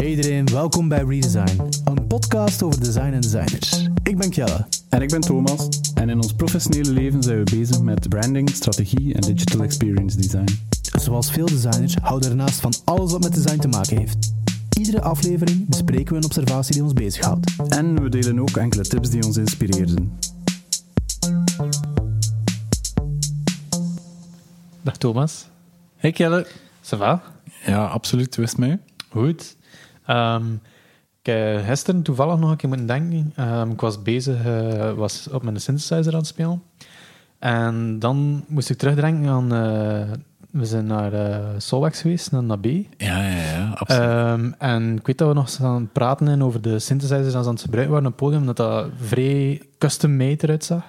Hey iedereen, welkom bij Redesign, een podcast over design en designers. Ik ben Kjelle. En ik ben Thomas. En in ons professionele leven zijn we bezig met branding, strategie en digital experience design. Zoals veel designers houden we ernaast van alles wat met design te maken heeft. Iedere aflevering bespreken we een observatie die ons bezighoudt. En we delen ook enkele tips die ons inspireerden. Dag Thomas. Hey Kjelle. Ça va? Ja, absoluut. Wist mij. Goed. Ehm, ik heb gisteren toevallig nog een keer moeten denken. Ehm, ik was bezig, eh, was op mijn synthesizer aan het spelen. En dan moest ik terugdenken aan... eh, we zijn naar uh, Solwax geweest, naar NAB. Ja, ja, ja. Absoluut. Ehm, en ik weet dat we nog eens aan het praten zijn over de synthesizers als ze aan het gebruiken waren op het podium, dat dat vrij custom-made eruit zag.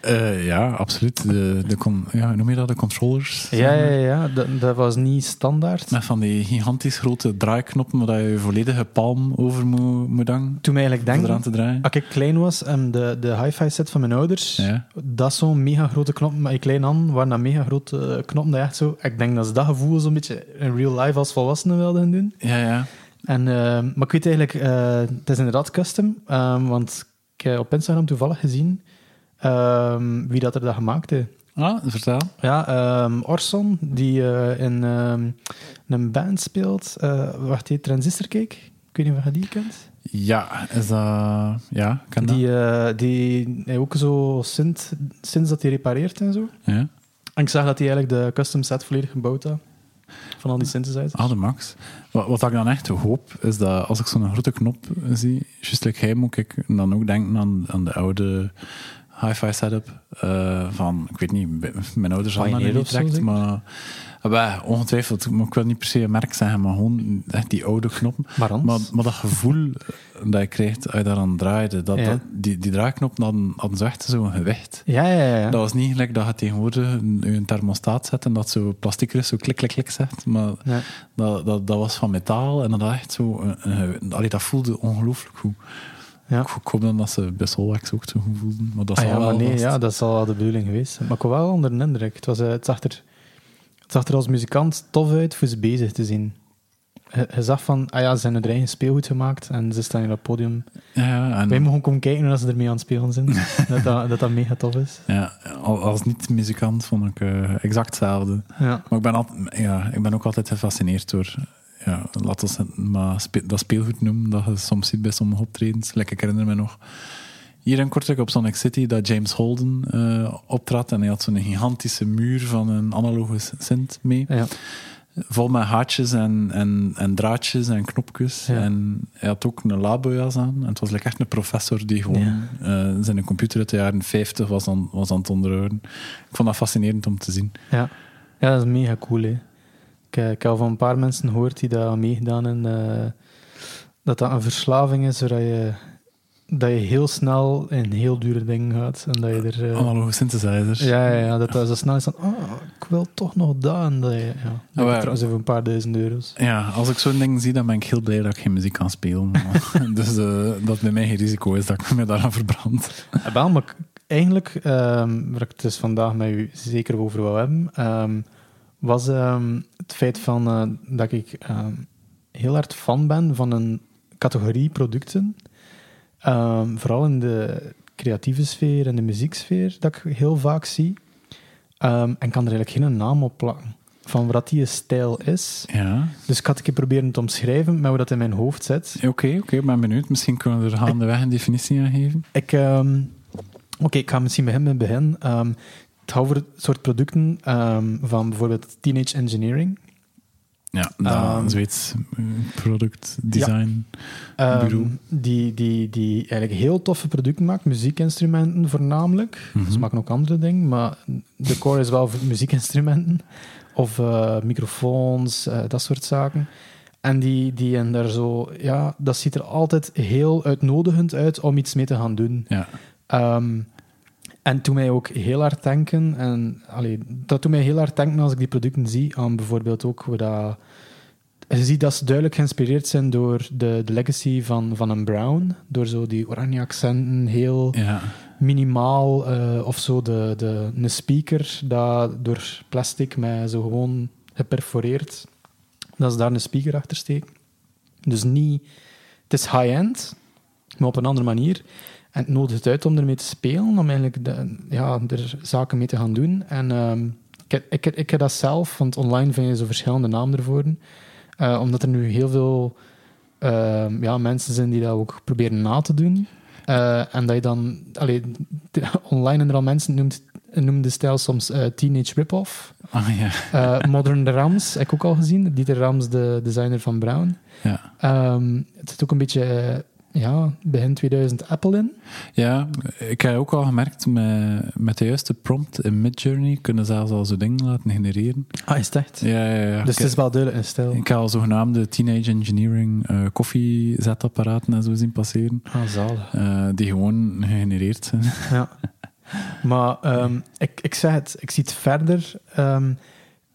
Eh, ja, absoluut. De, de ja, noem je dat? De controllers. Ja, ja, ja. Dat, dat was niet standaard. Met van die gigantisch grote draaiknoppen waar je je volledige palm over moet, moet hangen. Toen mij eigenlijk denk, te draaien. Als ik klein was en de, de hi-fi set van mijn ouders, Ja. dat is zo'n mega grote knop, maar ik klein aan, waren dat mega grote knoppen dat echt zo... Ik denk dat ze dat gevoel zo'n beetje in real life als volwassenen wilden doen. Ja, ja. En, eh, maar ik weet eigenlijk, eh, het is inderdaad custom, ehm, want ik heb op Instagram toevallig gezien ehm, wie dat er dat gemaakt heeft. Ah, vertel. Ja, ehm, Orson, die eh, in ehm, een band speelt, eh wacht, die Transistor Cake. Ik weet niet of je die kent. Ja, is dat... Ja, kan dat? Die, eh, die hij ook zo sinds, sinds dat hij repareert en zo. Ja. En ik zag dat hij eigenlijk de custom set volledig gebouwd had. Van al die synthesizers. Ah, de max. Wat, wat ik dan echt hoop, is dat als ik zo'n grote knop zie, juist like hij, moet ik dan ook denken aan, aan de oude hi-fi setup. eh, van, ik weet niet, mijn ouders hadden dat niet direct, maar... Ah, wel, ongetwijfeld, maar ik wil niet per se een merk zeggen, maar gewoon echt die oude knoppen. Maar, maar dat gevoel dat je krijgt als je daaraan draaide, dat, Ja. dat, die, die draaiknoppen hadden, hadden zo echt zo'n gewicht. ja, ja, ja. Dat was niet gelijk dat je tegenwoordig een, een thermostaat zet en dat zo plastic zo klik, klik, klik zegt. Maar Ja. dat, dat, dat was van metaal en dat echt zo... Een, een- allee, dat voelde ongelooflijk goed. Ja. Ik, ik hoop dan dat ze Solwax ook zo voelden. Maar dat Ah, ja, maar nee, vast. ja, dat zal wel de bedoeling geweest zijn. Maar ik was wel onder de indruk. Het, was, eh, het, zag er, het zag er als muzikant tof uit voor ze bezig te zien. Je, je zag van, ah ja, ze hebben hun eigen speelgoed gemaakt en ze staan hier op het podium. Ja, en, Wij mogen komen kijken hoe ze ermee aan het spelen zijn. dat, dat, dat dat mega tof is. ja, al- als niet-muzikant vond ik eh, exact hetzelfde. Ja. Maar ik ben, altijd, ja, ik ben ook altijd gefascineerd door... Ja, laten we het maar spe- dat speelgoed noemen, dat je soms ziet bij sommige optredens. Ik herinner me nog hier in Kortrijk op Sonic City dat James Holden eh optrad en hij had zo'n gigantische muur van een analoge synth mee. Ja. Vol met haartjes en, en, en draadjes en knopjes. Ja. En hij had ook een labojas aan. En het was like echt een professor die gewoon eh, zijn computer uit de jaren 50 was aan, was aan het onderhouden. Ik vond dat fascinerend om te zien. Ja. ja, dat is mega cool. Hè. Ik, eh, ik heb al van een paar mensen gehoord die dat aan meegedaan en dat dat een verslaving is, zodat je, dat je heel snel in heel dure dingen gaat. En dat je er... eh, Analoge synthesizers. ja, ja, ja, dat dat zo snel is van, oh, ik wil toch nog dat. En dat je, ja, dat is trouwens voor een paar duizend euro's. Ja, als ik zo'n ding zie, dan ben ik heel blij dat ik geen muziek kan spelen. dus eh, dat bij mij geen risico is dat ik me daaraan verbrand. Wel, maar eigenlijk, ehm, waar ik het dus vandaag met u zeker over wil hebben, ehm, was ehm, het feit van, eh, dat ik ehm, heel hard fan ben van een categorie producten. Ehm, vooral in de creatieve sfeer en de muzieksfeer, dat ik heel vaak zie. En kan er eigenlijk geen naam op plakken van wat die stijl is. Ja, Dus ik had een keer proberen te omschrijven met hoe dat in mijn hoofd zit. oké, oké, ik ben benieuwd. Misschien kunnen we er gaandeweg een definitie aan geven. Ik, Oké, ik ga misschien beginnen met het begin. Het gaat het soort producten ehm, van bijvoorbeeld Teenage Engineering. Ja, dat Ehm, Zweeds eh, product design. Ehm, Bureau. die, die, die eigenlijk heel toffe producten maakt, muziekinstrumenten voornamelijk. Mhm. Ze maken ook andere dingen, maar de core is wel voor muziekinstrumenten. Of eh, microfoons, eh, dat soort zaken. En die, die en daar zo, ja, dat ziet er altijd heel uitnodigend uit om iets mee te gaan doen. Ja. Ehm, en toen mij ook heel hard denken, en allee, dat doet mij heel hard denken als ik die producten zie, aan bijvoorbeeld ook hoe dat. Je ziet dat ze duidelijk geïnspireerd zijn door de, de legacy van, van een Brown. Door zo die oranje accenten, heel Ja. minimaal. eh, of zo de, de, een speaker dat door plastic met zo gewoon geperforeerd, dat ze daar een speaker achter steken. Dus niet... Het is high-end, maar op een andere manier. En het nodigt uit om ermee te spelen, om eigenlijk de, ja, er zaken mee te gaan doen. En ehm, ik, ik, ik heb dat zelf, want online vind je zo verschillende namen ervoor. Eh, omdat er nu heel veel ehm, ja, mensen zijn die dat ook proberen na te doen. Eh, en dat je dan... Allee, online en er al mensen noemt, noemen de stijl soms eh, Teenage Rip-Off. Ah ja. Modern Rams heb ik ook al gezien. Dieter Rams, de designer van Brown. ja. Ehm, het zit ook een beetje... ja, begin 2000 Apple in. Ja, ik heb ook al gemerkt, met, met de juiste prompt in Midjourney kunnen ze zelfs al zo'n ding laten genereren. Ah, is het echt? Ja, ja, ja. Dus ik, het is wel duidelijk een stijl. ik heb al zogenaamde teenage engineering eh koffiezetapparaten en zo zien passeren, Ah, zalig. eh, die gewoon gegenereerd zijn. Ja. Maar ehm, ik, ik zeg het, ik zie het verder. Ehm,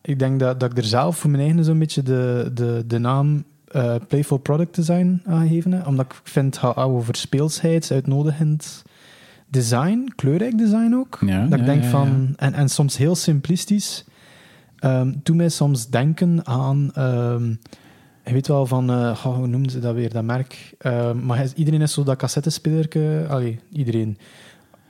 ik denk dat, dat ik er zelf voor mijn eigen zo'n beetje de, de, de naam eh, Playful Product Design aan gegeven heb. Omdat ik vind, het gaat over speelsheid, uitnodigend design, kleurrijk design ook. Ja, dat ik denk van, en, en soms heel simplistisch. Ehm doe mij soms denken aan, je weet wel van, eh, hoe noemden ze dat weer, dat merk. Ehm, maar iedereen is zo dat cassettespelerke, allee, iedereen.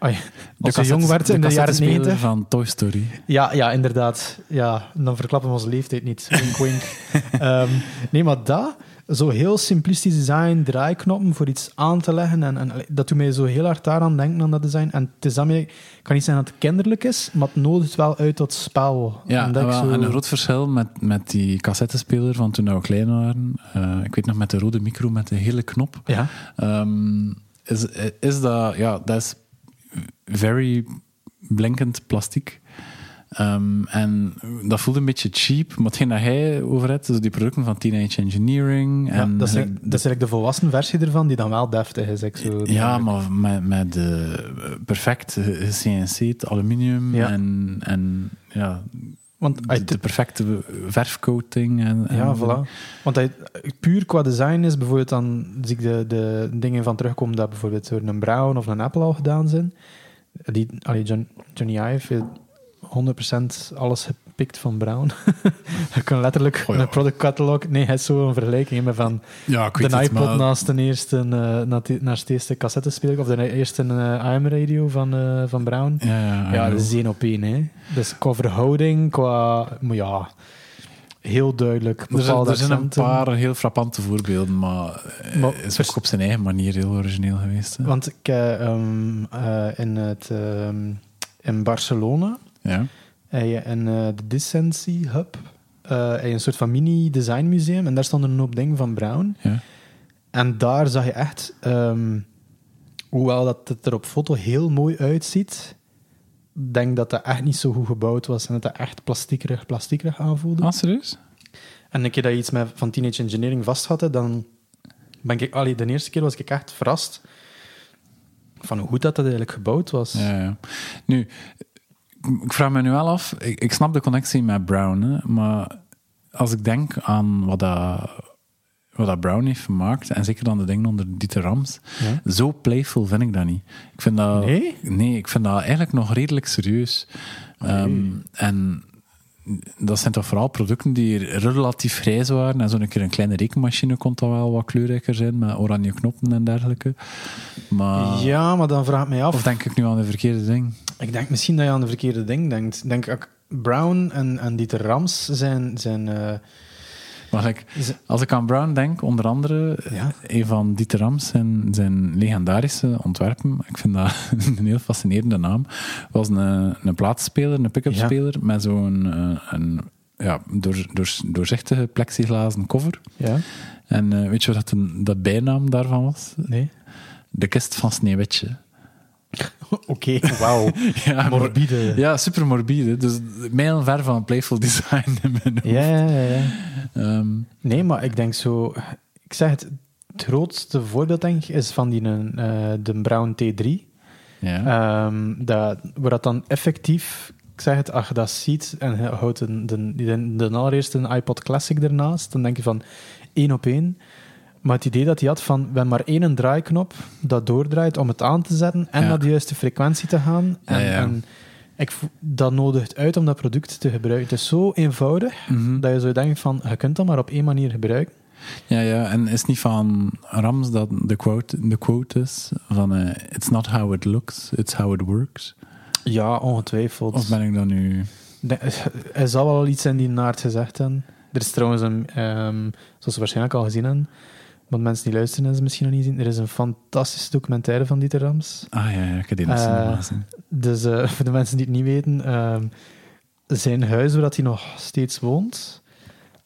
Allee, als je jong werd in de, jaren cassettespeler 90. van Toy Story. Ja, ja, inderdaad. Ja, dan verklappen we onze leeftijd niet. Wink, wink. Ehm, nee, maar dat, zo heel simplistisch design, draaiknoppen voor iets aan te leggen. En, en dat doet mij zo heel hard daaraan denken, aan dat design. En het is daarmee, kan niet zeggen dat het kinderlijk is, maar het nodigt wel uit tot spel. Ja, Omdat ik wel, zo- en een groot verschil met, met die cassettespeler van toen we klein waren. eh, ik weet nog met de rode micro met de hele knop. Ja, Ehm, is, is dat, ja, dat is very blinkend plastic. Ehm, en dat voelt een beetje cheap, maar hetgeen dat hij over hebt, dus die producten van Teenage Engineering. ja En dat, is, de- eigenlijk- dat is eigenlijk de volwassen versie ervan, die dan wel deftig is. Ik zo, ja, maar met, met de perfect CNC, aluminium Ja. en, en ja, Want de, de perfecte verfcoating. En, en Ja, voilà. Want hij, puur qua design is bijvoorbeeld dan zie ik de, de dingen van terugkomen dat bijvoorbeeld door een Brown of een Apple al gedaan zijn. Die, allee, John, Johnny Ive heeft 100% alles gepikt van Brown. je kan letterlijk Oh ja. een product catalog... Nee, hij is zo een vergelijking met van Ja, ik de het, iPod maar- naast de eerste, na- naast de eerste cassettespeler of de eerste eh, AM radio van, eh, van Brown. Ja, ja, dat is één op één. Hè. Dus qua verhouding, qua... Maar ja, heel duidelijk. Er zijn, er zijn een paar heel frappante voorbeelden, maar, Maar is ook op zijn eigen manier heel origineel geweest. hè. Want ik, eh, in, het, ehm, in Barcelona Ja. Heb je in eh, de Decency Hub je een soort van mini-design museum en daar stonden een hoop dingen van Brown. Ja. En daar zag je echt, ehm, hoewel dat het er op foto heel mooi uitziet, denk dat dat echt niet zo goed gebouwd was en dat dat echt plastiekerig, plastiekerig aanvoelde. Ah, serieus? En een keer dat je iets met, van Teenage Engineering vast had, dan ben ik... Allee, de eerste keer was ik echt verrast van hoe goed dat, dat eigenlijk gebouwd was. Ja, ja. Nu, ik vraag me nu wel af, ik, ik snap de connectie met Brown, hè, maar als ik denk aan wat dat, wat dat Brown heeft gemaakt, en zeker dan de dingen onder Dieter Rams, Ja. zo playful vind ik dat niet. Ik vind dat, Nee? Nee, ik vind dat eigenlijk nog redelijk serieus. Ehm, en dat zijn toch vooral producten die relatief grijs waren. En zo'n keer een kleine rekenmachine kon dan wel wat kleurrijker zijn, met oranje knoppen en dergelijke. Maar, Ja, maar dan vraag ik mij af... Of denk ik nu aan de verkeerde ding? Ik denk misschien dat je aan de verkeerde ding denkt. Ik denk ook Brown en, en Dieter Rams zijn... zijn eh, Maar Is- als ik aan Brown denk, onder andere, Ja. een van Dieter Rams zijn, zijn legendarische ontwerpen, ik vind dat een heel fascinerende naam, was een, een plaatspeler, een pick-up speler, met zo'n eh, een, ja, door, door, doorzichtige plexiglazen cover. ja? En eh, weet je wat dat bijnaam daarvan was? Nee? De kist van Sneeuwwitje. Oké, wauw. Ja, Morbide. Ja, super morbide. Dus mijlenver van een playful design in mijn hoofd. Ja, ja, ja. Ehm, Nee, maar ik denk zo... Ik zeg het, het grootste voorbeeld denk ik is van die, eh de Brown T3. ja. Ehm, dat, waar dat dan effectief, ik zeg het, als je dat ziet en je houdt de, de, de, de allereerste iPod Classic ernaast, dan denk je van één op één. Maar het idee dat hij had van, we hebben maar één draaiknop dat doordraait om het aan te zetten en Ja. naar de juiste frequentie te gaan. En, Ja, ja. en ik, dat nodigt uit om dat product te gebruiken. Het is zo eenvoudig Mhm. dat je zou denken van, je kunt dat maar op één manier gebruiken. Ja, ja, en is niet van Rams dat de quote, de quote is van eh, It's not how it looks, it's how it works? Ja, ongetwijfeld. Of ben ik dan nu... De- Hij zal wel iets in die naart gezegd hebben. Er is trouwens een, ehm, zoals we waarschijnlijk al gezien hebben, want mensen die luisteren hebben ze misschien nog niet gezien, er is een fantastische documentaire van Dieter Rams. Ah ja, ja ik heb die Eh. Dus eh, voor de mensen die het niet weten, ehm, zijn huis waar dat hij nog steeds woont,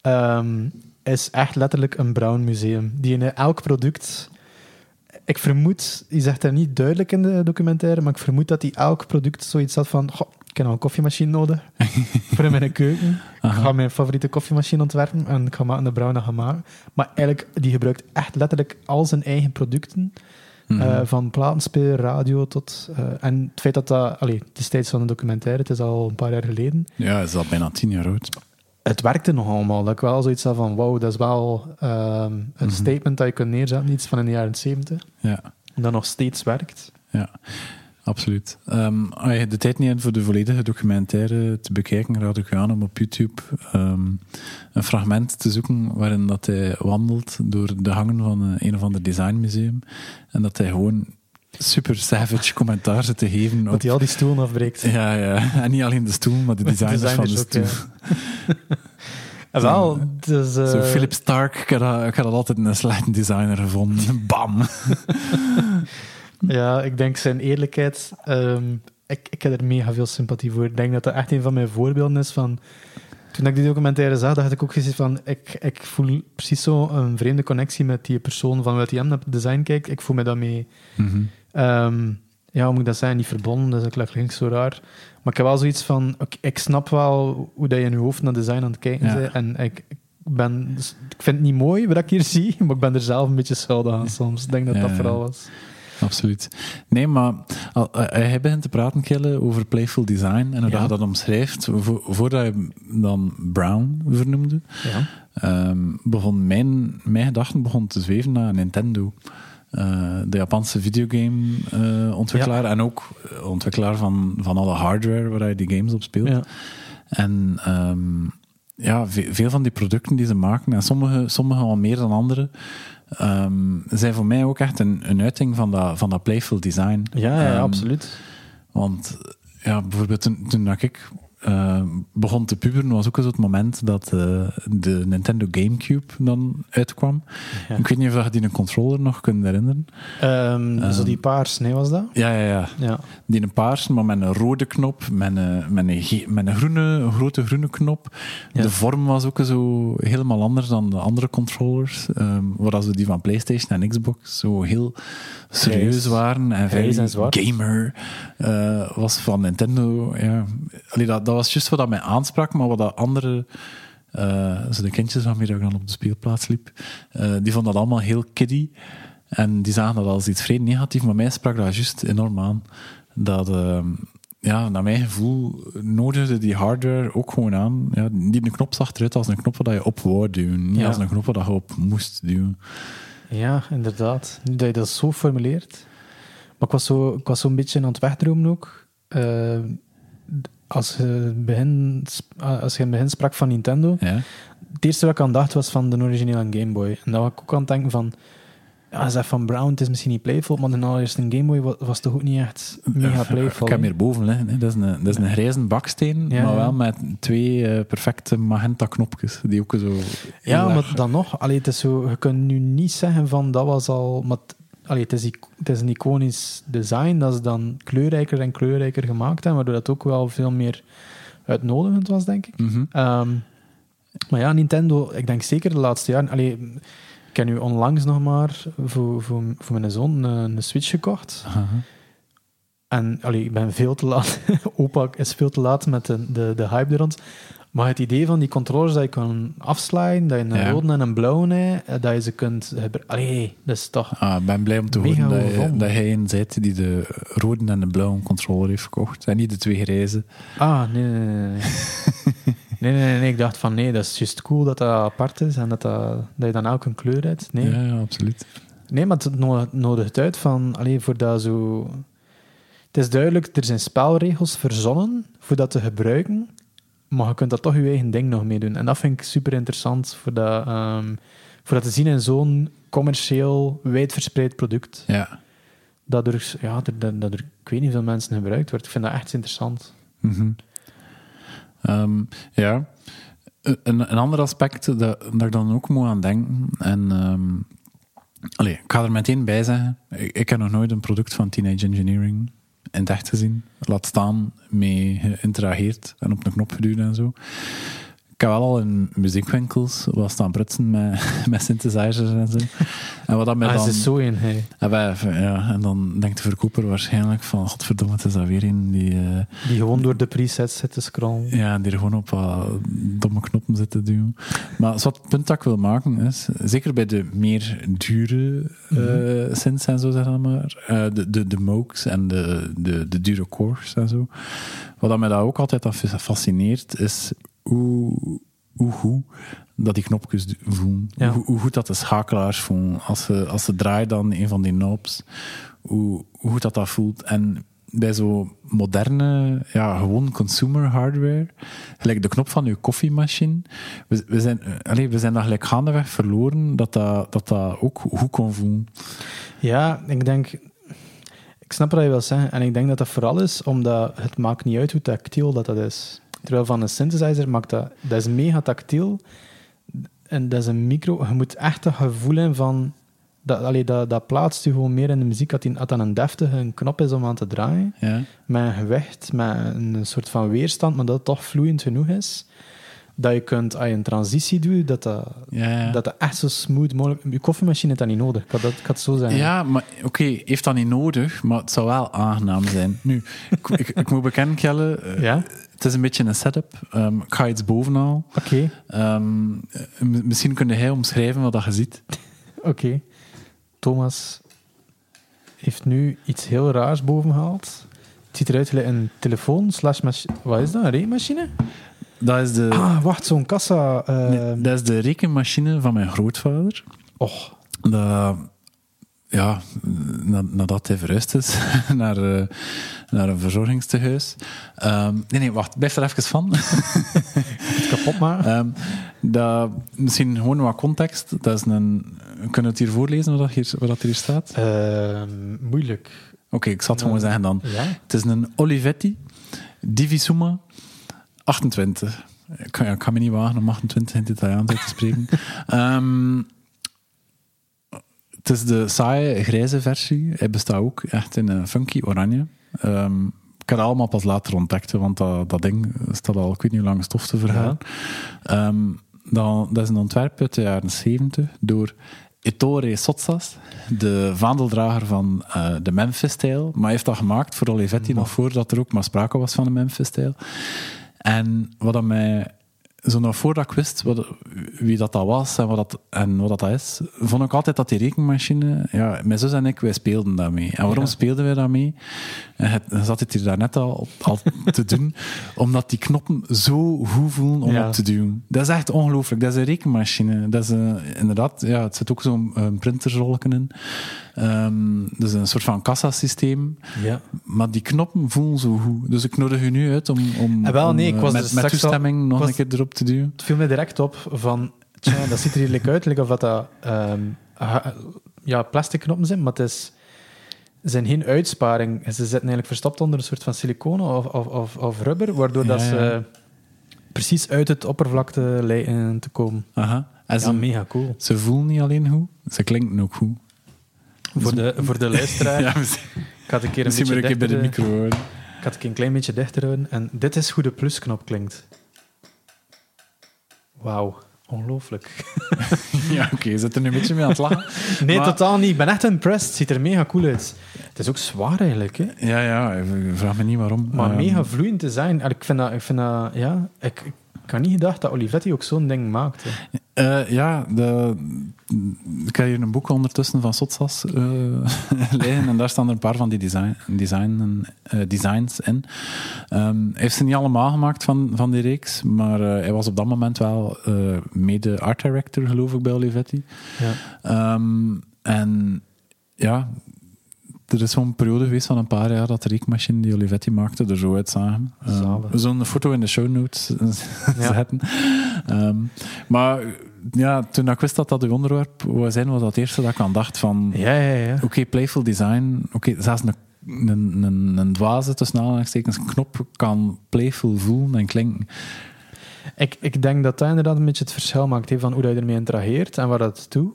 ehm, is echt letterlijk een Brown museum. Die in elk product... Ik vermoed, die zegt daar niet duidelijk in de documentaire, maar ik vermoed dat hij elk product zoiets had van... "Goh, ik heb nog een koffiemachine nodig voor in mijn keuken. Ik ga mijn favoriete koffiemachine ontwerpen en ik ga maken de dat gaan maken. Maar eigenlijk, die gebruikt echt letterlijk al zijn eigen producten. Mhm. Eh, van platenspeler, radio tot... eh, en het feit dat dat... Allee, het is tijds van een documentaire, het is al een paar jaar geleden. ja, is al bijna tien jaar oud. Het werkte nog allemaal. Dat ik wel zoiets had van, wauw, dat is wel ehm, een Mhm. statement dat je kunt neerzetten. Iets van in de jaren 70. Ja, Dat nog steeds werkt. ja. Absoluut. Ehm, als je de tijd niet hebt voor de volledige documentaire te bekijken, raad ik je aan om op YouTube ehm, een fragment te zoeken waarin dat hij wandelt door de hangen van een of ander designmuseum. En dat hij gewoon super savage commentaar zit te geven op Dat hij al die stoelen afbreekt. Ja, ja. En niet alleen de stoel, maar de designers, Designers van de ook, stoel. En wel, dus... Zo Philip Stark, ik had, ik had altijd een slechte designer gevonden. Bam! Ja, ik denk zijn eerlijkheid. ehm, ik, ik heb er mega veel sympathie voor. Ik denk dat dat echt een van mijn voorbeelden is van. Toen ik die documentaire zag, dacht ik ook gezien van. Ik, ik voel precies zo een vreemde connectie met die persoon van wat hij naar het design kijkt. Ik voel me daarmee. Ehm, ja, hoe moet ik dat zeggen? Niet verbonden, dat is ook klinkt zo raar. Maar ik heb wel zoiets van. Ik, ik snap wel hoe dat je in je hoofd naar design aan het kijken Ja. bent. En ik, ben. dus ik vind het niet mooi wat ik hier zie, maar ik ben er zelf een beetje schuldig aan soms. Ik denk dat Ja, dat vooral was. Absoluut. Nee, maar al- eh, hij begint te praten, Kille, over playful design en hoe Ja. dat je dat omschrijft. Vo- voordat je dan Brown vernoemde, Ja. ehm, begon mijn, mijn gedachten begon te zweven naar Nintendo. Eh, de Japanse videogame-ontwikkelaar en ook eh, ontwikkelaar van, van alle hardware waar je die games op speelt. En ehm, ja, ve- veel van die producten die ze maken, en sommige, sommige al meer dan andere, ehm, zijn voor mij ook echt een, een uiting van dat, van dat playful design. Ja, ja, Ehm, absoluut. Want ja, bijvoorbeeld toen, toen ik eh, begon te puberen, was ook eens het moment dat eh, de Nintendo Gamecube dan uitkwam. Ja. Ik weet niet of je die een controller nog kunt herinneren. Ehm, Ehm, zo die paars, nee, was dat? Ja, ja, ja. Ja. Die een paarse, maar met een rode knop, met een, met een, met een, groene, grote groene knop. Ja. De vorm was ook zo helemaal anders dan de andere controllers. ehm waar als we die van PlayStation en Xbox zo heel serieus waren. En zwart. gamer eh, was van Nintendo. Ja. Allee, dat, dat was juist wat dat mij aansprak, maar wat dat andere... eh zo de kindjes waarmee ik dan op de speelplaats liep, eh, die vonden dat allemaal heel kiddie. En die zagen dat als iets vreemd negatief, maar mij sprak dat juist enorm aan. Dat, ehm, ja, naar mijn gevoel, nodigde die hardware ook gewoon aan. Ja, die een knop zag eruit als een knop dat je op wou duwen, niet Ja. als een knop dat je op moest duwen. Ja, inderdaad. Nu dat je dat zo formuleert. Maar ik was zo, ik was zo een beetje aan het wegdromen ook. Eh, als, je begin, sp- als je in het begin sprak van Nintendo, Ja, het eerste wat ik aan dacht was van de originele Game Boy. En dan was ik ook aan het denken van... Ja, zeg van Brown, het is misschien niet playful, maar de allereerste Game Boy was, was toch ook niet echt mega playful. Ik heb hier boven liggen. hè. Dat is een, dat is een grijze baksteen, Ja, maar wel met twee eh, perfecte magenta knopjes. Die ook zo... Ja, maar dan nog, allee, het is zo, je kunt nu niet zeggen van dat was al. Maar het- allee, het, is, het is een iconisch design dat ze dan kleurrijker en kleurrijker gemaakt hebben, waardoor dat ook wel veel meer uitnodigend was, denk ik. Mhm. Ehm, maar ja, Nintendo, ik denk zeker de laatste jaren. Allee, ik heb nu onlangs nog maar voor, voor, voor mijn zoon een, een Switch gekocht. En allee, ik ben veel te laat. Opa is veel te laat met de, de, de hype er rond. Maar het idee van die controllers dat je kan afslaan, dat je een Ja. rode en een blauwe hebt, dat je ze kunt gebruiken. Allee, dat is toch... Ah, ik ben blij om te horen dat, je, dat hij een zit die de rode en de blauwe controller heeft gekocht. En niet de twee grijze. Ah, nee, nee, nee. Nee, nee, nee, nee. Ik dacht van, nee, dat is juist cool dat dat apart is en dat, dat, dat je dan ook een kleur hebt. Nee, Ja, ja, absoluut. nee maar het no- nodigt uit van, allee, voor dat zo... Het is duidelijk, er zijn spelregels verzonnen voor dat te gebruiken, maar je kunt dat toch je eigen ding nog mee doen. En dat vind ik super interessant voor dat, ehm, voor dat te zien in zo'n commercieel, wijdverspreid product. Ja. Dat er, ja, dat, dat, dat er, ik weet niet veel mensen gebruikt wordt. Ik vind dat echt interessant. Mhm. Ehm, ja. Een, een ander aspect dat, ik dan ook moet aan denken. En, allee, ik ga er meteen bij zeggen. Ik, ik heb nog nooit een product van Teenage Engineering in het echt gezien. Laat staan, mee geïnterageerd en op een knop geduwd en zo. Ik heb wel al in muziekwinkels wat staan prutsen met, met synthesizers en zo. En wat dat mij Ah, dan... is zo in, hey. En, wij- ja, en dan denkt de verkoper waarschijnlijk van, godverdomme, het is dat weer een die... eh, Die gewoon door de presets zit te scrollen. ja, die er gewoon op wat domme knoppen zitten duwen. Maar wat het punt dat ik wil maken is, zeker bij de meer dure eh synths en zo, zeg dan maar, eh, de, de, de Moogs en de, de, de dure cores en zo, wat dat mij dat ook altijd fascineert, is hoe, hoe goed dat die knopjes voelen. Ja. Hoe, hoe goed dat de schakelaars voelen. Als ze, als ze draaien dan een van die knobs, hoe, hoe goed dat dat voelt. En bij zo moderne, ja, gewoon consumer hardware, gelijk de knop van uw koffiemachine, we, we, zijn, eh, allee, we zijn dat gelijk gaandeweg verloren dat dat, dat, dat ook goed kon voelen. Ja, ik denk... Ik snap wat je wil zeggen. En ik denk dat dat vooral is omdat het maakt niet uit hoe tactiel dat, dat is. Terwijl van een synthesizer maakt dat... Dat is mega tactiel. En dat is een micro... Je moet echt dat gevoel hebben van... Dat, allee, dat, dat plaatst je gewoon meer in de muziek. Dat, die, dat dan een deftige een knop is om aan te draaien. Ja? Met een gewicht, met een soort van weerstand, maar dat het toch vloeiend genoeg is. Dat je kunt, als je een transitie doet, dat dat, Ja, dat, dat echt zo smooth mogelijk... Je koffiemachine heeft dat niet nodig. Ik had, dat, ik had het zo zeggen. Ja, maar oké, heeft dat niet nodig, maar het zou wel aangenaam zijn. Nu, ik, ik, ik moet bekennen, eh, Ja? het is een beetje een setup. Ehm, ik ga iets bovenal. Oké. Ehm, eh, misschien kun jij omschrijven wat dat je ziet. Oké. Thomas heeft nu iets heel raars boven gehaald. Het ziet eruit gelijk een telefoon slash. Wat is dat? Een rekenmachine? Dat is de, Ah, wacht, zo'n kassa. nee, dat is de rekenmachine van mijn grootvader. Och, Dat, ja, na- nadat hij verhuisd is naar, eh, naar een verzorgingstehuis. Ehm, nee, nee, wacht, blijf er even van. het kapot maken. Ehm, dat, misschien gewoon wat context. Dat is een, kunnen we het hier voorlezen wat, hier, wat hier staat? Oké, Ehm, moeilijk. ik zal het gewoon zeggen dan. Ja? Het is een Olivetti Divisuma 28. Ik kan, ja, ik kan me niet wagen om 28 in het Italiaans uit te spreken. Ehm, het is de saaie grijze versie. Hij bestaat ook echt in een funky oranje. Ehm, ik het allemaal pas later ontdekt, want dat, dat ding staat al, ik weet niet hoe lang stof te vergaan. Ehm, dan, dat is een ontwerp uit de jaren 70 door Ettore Sotsas, de vaandeldrager van eh, de Memphis-stijl. Maar hij heeft dat gemaakt voor Olivetti nog voordat er ook maar sprake was van de Memphis-stijl. En wat dat mij zo nog voordat ik wist wat, wie dat, dat was en wat dat, en wat dat, dat is, vond ik altijd dat die rekenmachine, ja, mijn zus en ik, wij speelden daarmee. En waarom Ja. speelden wij daarmee? En het, zat het hier daarnet al, al te doen, omdat die knoppen zo goed voelen om Ja. op te duwen. Dat is echt ongelooflijk. Dat is een rekenmachine. Dat is een- inderdaad, ja, het zit ook zo'n printerrolken in. Ehm, dus een soort van kassasysteem. Ja. Maar die knoppen voelen zo goed. Dus ik nodig u nu uit om, om, Ah, wel, om, nee, ik eh, was met, dus met al- toestemming nog was- een keer erop te duwen. Het viel me direct op van... Tja, dat ziet er hier uit. Like of dat, dat ehm, ja, plastic knoppen zijn, maar het is... Zijn geen uitsparing. Ze zitten eigenlijk verstopt onder een soort van siliconen of, of, of, of rubber, waardoor Ja, dat ja. ze precies uit het oppervlakte lijken te komen. Aha. En Ja, ze, mega cool. ze voelen niet alleen goed, ze klinken ook goed. Voor de, voor de luisteraar, Ja, misschien, ik had een keer een misschien moet beetje ik keer bij de dichter, micro houden. Ik had een klein beetje dichter houden. En dit is hoe de plusknop klinkt. Wauw, ongelooflijk. Ja, oké, je zit er nu een beetje mee aan het lachen. Nee, Maar- totaal niet. Ik ben echt impressed. Het ziet er mega cool uit. Het is ook zwaar eigenlijk, hè? Ja, ja, ik vraag me niet waarom. Maar Ehm, mega vloeiend te zijn. Ik vind dat, ik vind dat ja, ik, ik had niet gedacht dat Olivetti ook zo'n ding maakte. eh, ja, de, ik heb hier een boek ondertussen van Sotsas eh liggen en daar staan er een paar van die design, design, eh, designs in. Ehm, hij heeft ze niet allemaal gemaakt van, van die reeks, maar hij was op dat moment wel mede art director, geloof ik, bij Olivetti. Ja. Ehm, en ja, er is zo'n periode geweest van een paar jaar dat de reekmachine die Olivetti maakte er zo uitzagen. Ehm, we zullen een foto in de show notes Ja. zetten. Ehm, maar ja, toen ik wist dat dat uw onderwerp was zijn, was dat het eerste dat ik aan dacht van... Ja, ja, ja. Oké, playful design. Oké, zelfs een, een, een, een dwaze, tussen aanhalingstekens, knop kan playful voelen en klinken. Ik, ik denk dat dat inderdaad een beetje het verschil maakt hè, van hoe dat je ermee interageert en waar dat toe.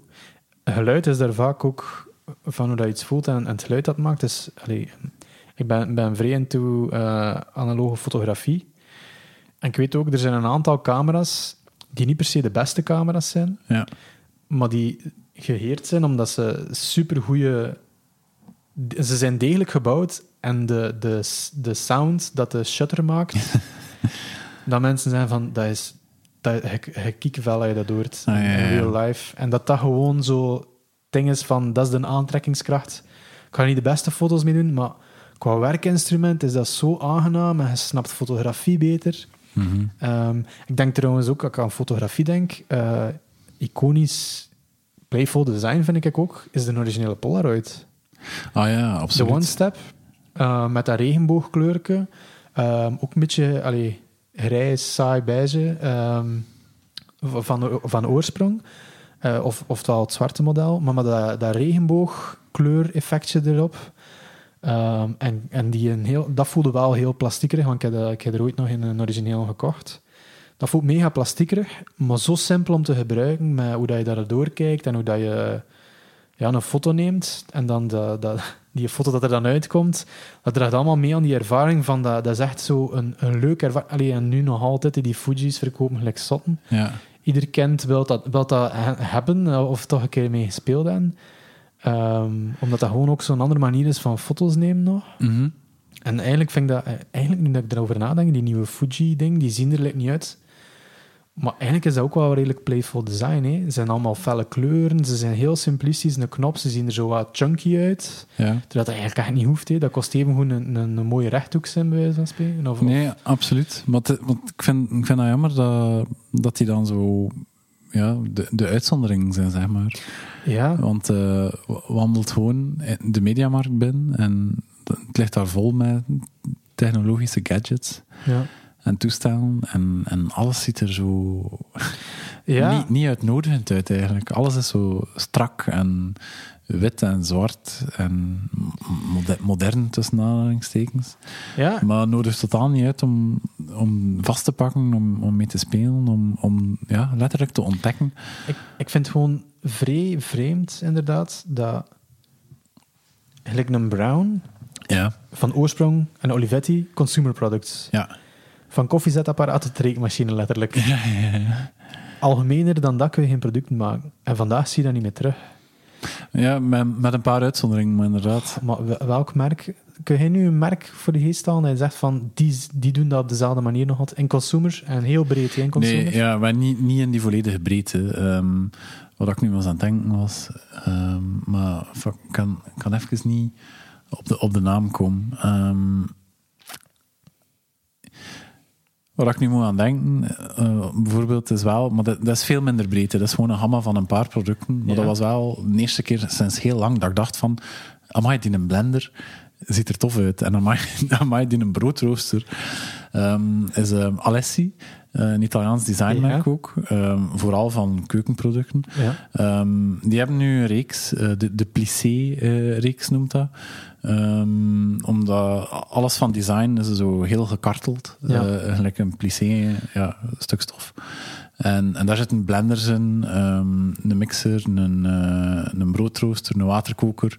Geluid is daar vaak ook van hoe dat je iets voelt en, en het geluid dat maakt. Dus, allee, ik ben, ben vrij into eh, analoge fotografie. En ik weet ook, er zijn een aantal camera's die niet per se de beste camera's zijn, Ja. maar die geheerd zijn omdat ze supergoeie... Ze zijn degelijk gebouwd en de, de, de sound dat de shutter maakt, dat mensen zijn van, dat is... Dat, je, je als je dat hoort Ah, ja, in ja, real life. En dat dat gewoon zo ding is van, dat is de aantrekkingskracht. Ik ga niet de beste foto's mee doen, maar qua werkinstrument is dat zo aangenaam en je snapt fotografie beter. Mhm. Ehm, ik denk trouwens ook, als ik aan fotografie denk, eh, iconisch playful design vind ik ook, is de originele Polaroid. Ah ja, De absoluut. One Step, eh, met dat regenboogkleurke. Ehm, ook een beetje allee, grijs, saai, beige, ehm, van, van oorsprong. Eh, of, oftewel het zwarte model, maar met dat, dat regenboogkleur-effectje erop. Ehm, en en die een heel, dat voelde wel heel plastiekerig, want ik heb, ik heb er ooit nog in een origineel gekocht. Dat voelt mega plastiekerig, maar zo simpel om te gebruiken, met hoe dat je daardoor kijkt en hoe dat je ja, een foto neemt en dan de, die foto dat er dan uitkomt, dat draagt allemaal mee aan die ervaring van dat, dat is echt zo een, een leuke ervaring. En nu nog altijd, die Fuji's verkopen gelijk zotten. Ja. Ieder kent wil dat, wil dat he- hebben eh, of toch een keer mee gespeeld hebben. Ehm, omdat dat gewoon ook zo'n andere manier is van foto's nemen nog. Mhm. En eigenlijk vind ik dat, eh, eigenlijk nu dat ik erover nadenk, die nieuwe Fuji-ding, die zien er like niet uit. Maar eigenlijk is dat ook wel redelijk playful design. Hè. Ze zijn allemaal felle kleuren, ze zijn heel simplistisch. De knop, ze zien er zo wat chunky uit. ja. Terwijl dat eigenlijk echt niet hoeft. Hè. Dat kost even gewoon een, een, een mooie rechthoek zijn, bij wijze van spreken. Of, Nee, absoluut. Maar het- want ik vind, ik vind dat jammer dat, dat die dan zo ja, de, de uitzondering zijn, zeg maar. ja, Want eh wandelt gewoon de mediamarkt binnen en het ligt daar vol met technologische gadgets ja. En toestellen en, en alles ziet er zo ja. niet, niet uitnodigend uit eigenlijk. Alles is zo strak en wit en zwart en moder- modern tussen aanhalingstekens. ja. Maar nodigt totaal niet uit om, om vast te pakken, om, om mee te spelen, om, om ja, letterlijk te ontdekken. Ik, ik vind het gewoon vrij vreemd, inderdaad, dat gelijk een Brown Ja, van oorsprong en Olivetti consumer products. ja. Van koffiezetapparaat tot rekenmachine, letterlijk. ja, ja, ja. Algemener dan dat kun je geen producten maken. En vandaag zie je dat niet meer terug. Ja, met, met een paar uitzonderingen, maar inderdaad. Maar wel- welk merk... Kun jij nu een merk voor de geest dat je zegt van, die, die doen dat op dezelfde manier nog altijd? In consumer, en heel breed hè, in consumer. Nee, ja, maar niet, niet in die volledige breedte. Ehm, wat ik nu was aan het denken was. ehm, maar ik kan, kan even niet op de, op de naam komen. Ehm, Waar ik nu moet aan denken, eh, bijvoorbeeld, is wel, maar dat, dat is veel minder breedte. Dat is gewoon een gamma van een paar producten. Maar Ja. dat was wel de eerste keer sinds heel lang dat ik dacht van, amai, die een blender ziet er tof uit. En amai, amai die een broodrooster ehm, is ehm, Alessi, eh, een Italiaans designmerk Ja. ook. ehm, vooral van keukenproducten. Ja. Die hebben nu een reeks, eh, de, de plissé-reeks noemt dat. Ehm, omdat alles van design is zo heel gekarteld. Ja. Eh, een plissé, ja, stuk stof. En, en daar zitten blenders in, ehm, een mixer, een, eh, een broodrooster, een waterkoker.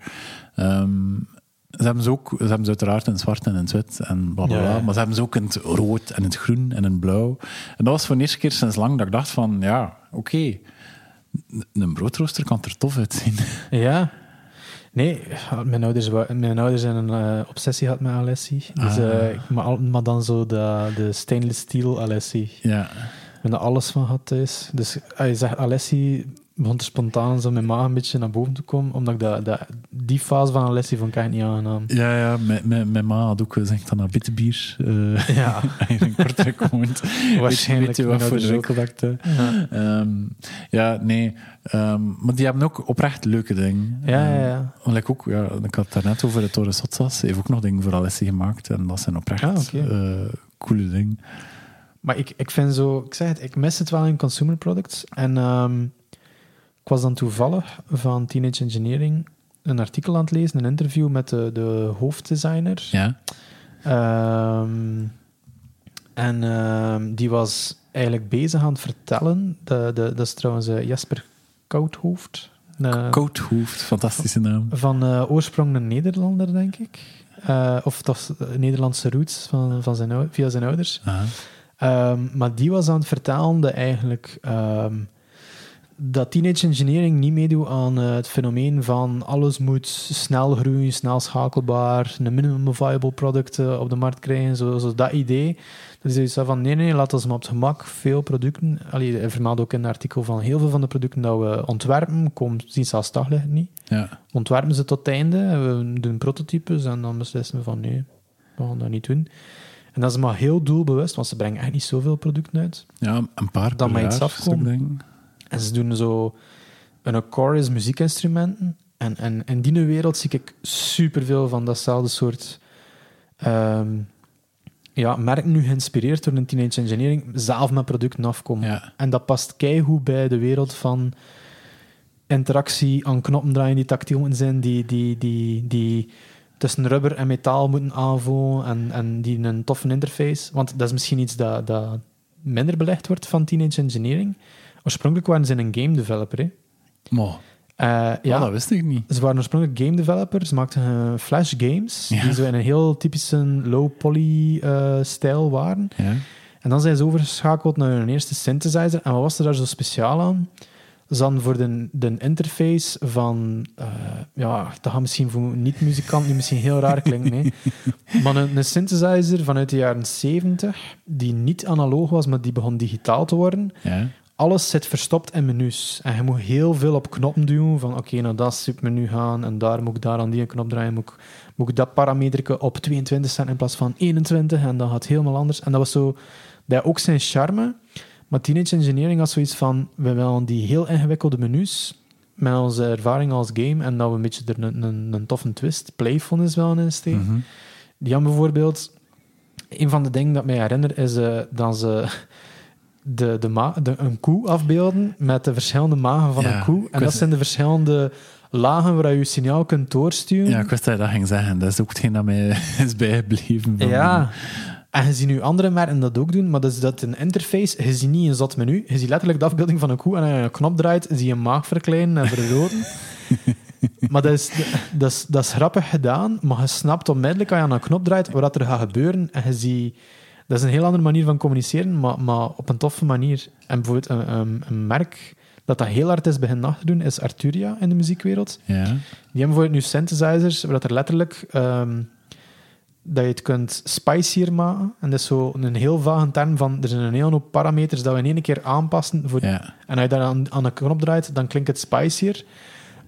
Ehm, ze hebben ze ook, ze hebben ze uiteraard in het zwart en in het wit en bla bla bla. Ja, ja. Maar ze hebben ze ook in het rood en in het groen en in het blauw. En dat was voor de eerste keer sinds lang dat ik dacht van, ja, oké, een broodrooster kan er tof uitzien. Ja. Nee, mijn ouders, mijn ouders zijn een eh, obsessie gehad met Alessi. Dus, Ah. ik- maar, dan zo de, de stainless steel Alessi. ja. Ik ben er alles van gehad thuis. Dus als je zegt Alessi, begon spontaan zo mijn maag een beetje naar boven te komen. Omdat ik dat, dat, die fase van Alessi vond ik echt niet aangenaam. Ja, ja, mijn- mijn mijn ma had ook gezegd dan naar bitterbier. eh Ja, in Kortrijk woont. Waarschijnlijk Weet je wat voor ook. dat ja. Ehm, ja, nee. Ehm, maar die hebben ook oprecht leuke dingen. Ja, ja, Ehm, ja. ook, ja, ik had het daarnet over de Torres Sotsas. Hij heeft ook nog dingen voor Alessi gemaakt. En dat zijn oprecht Ah, eh, coole dingen. Maar ik, ik vind zo, ik zeg het, ik mis het wel in consumer products. En ik was dan toevallig van Teenage Engineering een artikel aan het lezen, een interview met de, de hoofddesigner. Ja. Ehm, en ehm, die was eigenlijk bezig aan het vertellen. De, de, dat is trouwens eh, Jasper Koudhoofd. Eh, Coathoofd, fantastische naam. van eh, oorsprong een Nederlander, denk ik. Of dat eh, Nederlandse roots van, van zijn, via zijn ouders. Ehm, maar die was aan het vertellen dat eigenlijk dat teenage engineering niet meedoet aan eh, het fenomeen van alles moet snel groeien, snel schakelbaar, een minimum viable product eh, op de markt krijgen, zo, zo dat idee. Dus hij zei van nee, nee, laat ons maar op het gemak veel producten. Allee, hij vermeldt ook in het artikel van heel veel van de producten dat we ontwerpen, komen zien zelfs daglicht niet. Ja. Ontwerpen ze tot het einde, en we doen prototypes en dan beslissen we van nee, we gaan dat niet doen. En dat is maar heel doelbewust, want ze brengen echt niet zoveel producten uit. ja, een paar Dan per iets jaar, afkomen. En ze doen zo... Een core is muziekinstrumenten. En, en in die wereld zie ik superveel van datzelfde soort... ehm ja, merk nu geïnspireerd door een teenage engineering, zelf met producten afkomen. Ja. En dat past keigoed bij de wereld van interactie aan knoppen draaien die tactiel moeten zijn, die, die, die, die tussen rubber en metaal moeten aanvoelen en, en die een toffe interface. Want dat is misschien iets dat, dat minder belegd wordt van teenage engineering. Oorspronkelijk waren ze een game developer. Hè. Maar, Eh, ja. ja, dat wist ik niet. ze waren oorspronkelijk game developers. Ze maakten eh, flash games, Ja. die zo in een heel typische low-poly eh, stijl waren. Ja. En dan zijn ze overgeschakeld naar hun eerste synthesizer. En wat was er daar zo speciaal aan? Ze hadden voor de, de interface van... ja, dat gaat misschien voor niet-muzikant nu misschien heel raar klinken. hè. Maar een, een synthesizer vanuit de jaren 70, die niet analoog was, maar die begon digitaal te worden. Ja. Alles zit verstopt in menus. En je moet heel veel op knoppen duwen. Van oké, naar dat submenu gaan. En daar moet ik daar aan die knop draaien. Moet ik, moet ik dat parameter op 22 zetten in plaats van 21. En dan gaat het helemaal anders. En dat was zo... Dat ook zijn charme. Maar Teenage Engineering had zoiets van... We willen die heel ingewikkelde menus... Met onze ervaring als game. En dat we een beetje er een, een, een toffe twist. Playful is wel in steken. Mhm. Die hadden bijvoorbeeld... Een van de dingen dat mij herinner is eh, dat ze de, de ma de, een koe afbeelden met de verschillende magen van Ja, een koe. En dat zijn de verschillende lagen waar je je signaal kunt doorsturen. Ja, ik wist dat je dat ging zeggen. Dat is ook hetgeen dat mij is bijgebleven. Ja. En je ziet nu andere merken dat ook doen, maar dat is dat een interface. Je ziet niet een zat menu. Je ziet letterlijk de afbeelding van een koe en als je een knop draait, zie je een maag verkleinen en vergroten. maar dat is, dat, is, dat is grappig gedaan, maar je snapt onmiddellijk als je aan een knop draait wat er gaat gebeuren. En je ziet... Dat is een heel andere manier van communiceren, maar, maar op een toffe manier. En bijvoorbeeld een, een, een merk dat dat heel hard is beginnen na te doen, is Arturia in de muziekwereld. Ja. Die hebben bijvoorbeeld nu synthesizers, waar dat er letterlijk ehm, dat je het kunt spicier maken. En dat is zo een heel vage term van, er zijn een hele hoop parameters dat we in één keer aanpassen. Voor, Ja. En als je daar aan, aan de knop draait, dan klinkt het spicier.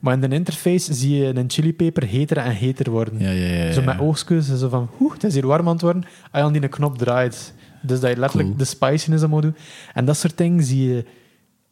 Maar in de interface zie je een chilipeper heter en heter worden. Ja, ja, ja, ja. Zo met oogstjes, zo van, oeh, het is hier warm aan het worden. Als je aan die knop draait. Dus dat je letterlijk Cool. de spiciness aan moet doen. En dat soort dingen zie je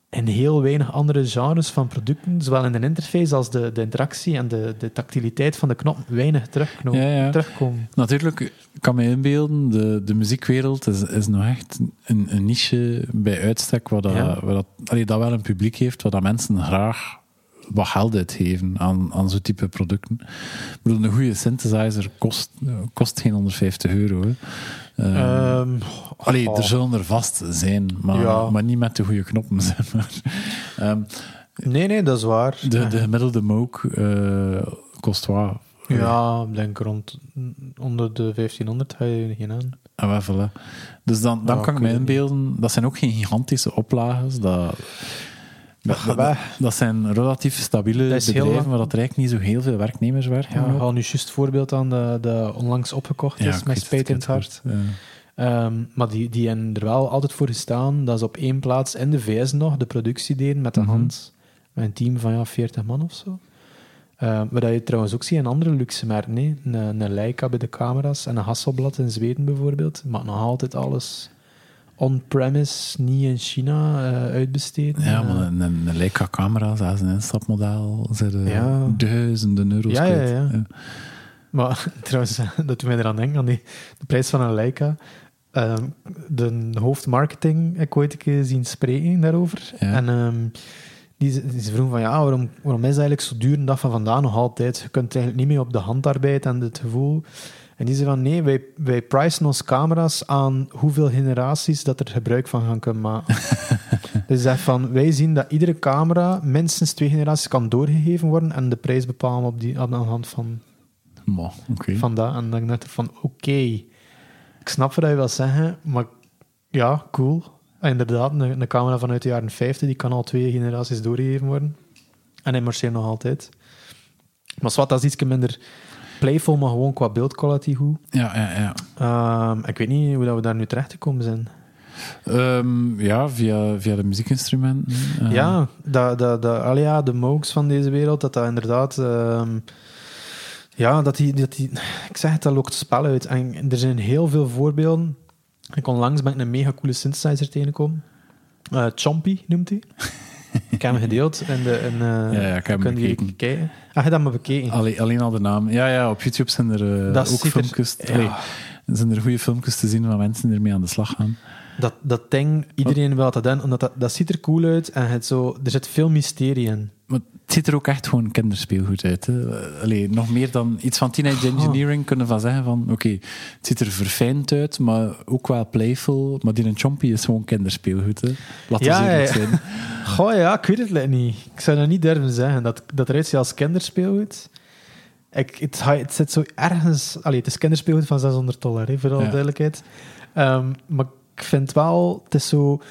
in heel weinig andere genres van producten, zowel in de interface als de, de interactie en de, de tactiliteit van de knop, weinig Ja, ja. terugkomen. Natuurlijk, ik kan me inbeelden, de, de muziekwereld is, is nog echt een, een niche bij uitstek, waar, dat, Ja. waar dat, allee, dat wel een publiek heeft, waar dat mensen graag wat geld uitgeven aan, aan zo'n type producten. Ik bedoel, een goede synthesizer kost, kost geen 150 euro. Hè. Eh, Ehm, allee, oh. er zullen er vast zijn, maar, Ja. maar niet met de goede knoppen. Zeg maar. Ehm, nee, nee, dat is waar. de, de gemiddelde Moog eh, kost wat? ja, ik denk rond onder de 1500 ga je geen aan. Ah, wel, voilà. Dus dan, dan kan ik me inbeelden, dat zijn ook geen gigantische oplages. Dat, dat, dat, dat zijn relatief stabiele Dat bedrijven, lang- waar dat er eigenlijk niet zo heel veel werknemers werken. Ja, haal nu juist het voorbeeld aan de, de onlangs opgekocht Ja, is met spijt in het hart. Ja. Ehm, maar die, die hebben er wel altijd voor gestaan dat ze op één plaats in de VS nog de productie deden met de Mhm. hand. Met een team van ja, 40 man of zo. Ehm wat je trouwens ook ziet in andere luxe merken. Een, een Leica bij de camera's en een Hasselblad in Zweden bijvoorbeeld. Maar nog altijd alles on-premise, niet in China eh, uitbesteden. Ja, Eh, maar een, Leica-camera, dat is een instapmodel, zijn Ja. duizenden euro's Ja, ja, ja. Maar trouwens, dat doet mij eraan denken, aan die, de prijs van een Leica. ehm, de hoofdmarketing ik ooit een keer zien spreken daarover. Ja. En ehm, die, vroegen van, ja, waarom, waarom is het eigenlijk zo duur een dag van vandaag nog altijd? Je kunt eigenlijk niet meer op de handarbeid en het gevoel... En die zei van, nee, wij, wij pricen onze camera's aan hoeveel generaties dat er gebruik van gaan kunnen maken. dus zegt van, wij zien dat iedere camera minstens twee generaties kan doorgegeven worden en de prijs bepalen op die, aan de hand van, van dat. En dan dacht ik van, oké, ik snap wat je wil zeggen, maar ja, cool. En inderdaad, een, een camera vanuit de jaren 50, die kan al twee generaties doorgegeven worden. En hij marcheert nog altijd. Maar zwart, dat is iets minder playful, maar gewoon qua beeldquality goed. Ja, ja, ja. Ehm, ik weet niet hoe dat we daar nu terecht gekomen zijn. Ehm, ja, via, via de muziekinstrumenten. eh, ja, dat, dat, dat, allee, ja, de Moogs van deze wereld, dat dat inderdaad... ehm, ja, dat die, dat die... Ik zeg het, dat lokt spel uit. En er zijn heel veel voorbeelden. Ik onlangs ben ik een mega coole synthesizer tegengekomen. Eh Chompy noemt hij. ik heb hem gedeeld in de... In, eh, Ja, ja, ik heb hem bekeken. kijken. Ah, je dat maar bekeken. Alleen, alleen al de naam. Ja, ja, op YouTube zijn er eh, Dat ook er- filmpjes. allee, zijn er goede filmpjes te zien van mensen die ermee aan de slag gaan. Dat, dat ding, iedereen wil dat doen, omdat dat, dat ziet er cool uit en het zo, er zit veel mysterie in. Het ziet er ook echt gewoon kinderspeelgoed uit. Hè. Allee, nog meer dan iets van Teenage Oh. Engineering kunnen van zeggen van oké, het ziet er verfijnd uit, maar ook wel playful. Maar die een chompy is gewoon kinderspeelgoed. Hè. Laat ons Ja, zijn. Goh ja, ik weet het niet. Ik zou dat niet durven zeggen, dat, dat eruit ziet als kinderspeelgoed. Ik, het, het zit zo ergens... Allee, het is kinderspeelgoed van 600 dollar, hè, voor alle Ja. duidelijkheid. Ehm, maar ik vind wel, het is zo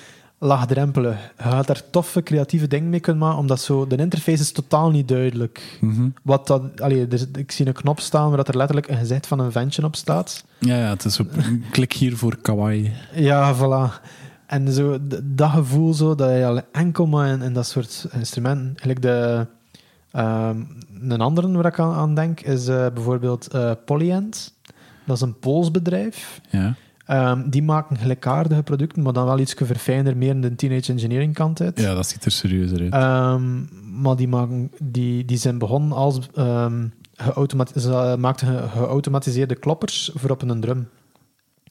laagdrempelig. Je gaat daar toffe, creatieve dingen mee kunnen maken, omdat zo, de interface is totaal niet duidelijk. Mhm. Wat dat, allee, er, ik zie een knop staan waar dat er letterlijk een gezicht van een ventje op staat. Ja, ja, het is op klik hier voor kawaii. Ja, voilà. En zo, dat gevoel, zo, dat je al enkel maar in, in dat soort instrumenten... Eigenlijk de... ehm, een andere waar ik aan, aan denk, is eh, bijvoorbeeld eh Polyend. Dat is een Pools bedrijf. Ja. Ehm, die maken gelijkaardige producten, maar dan wel iets verfijnder, meer in de teenage engineering kant uit. ja, dat ziet er serieuzer uit. Ehm, maar die, maken, die, die zijn begonnen als... geautomati- ze maakten ge- geautomatiseerde kloppers voor op een drum.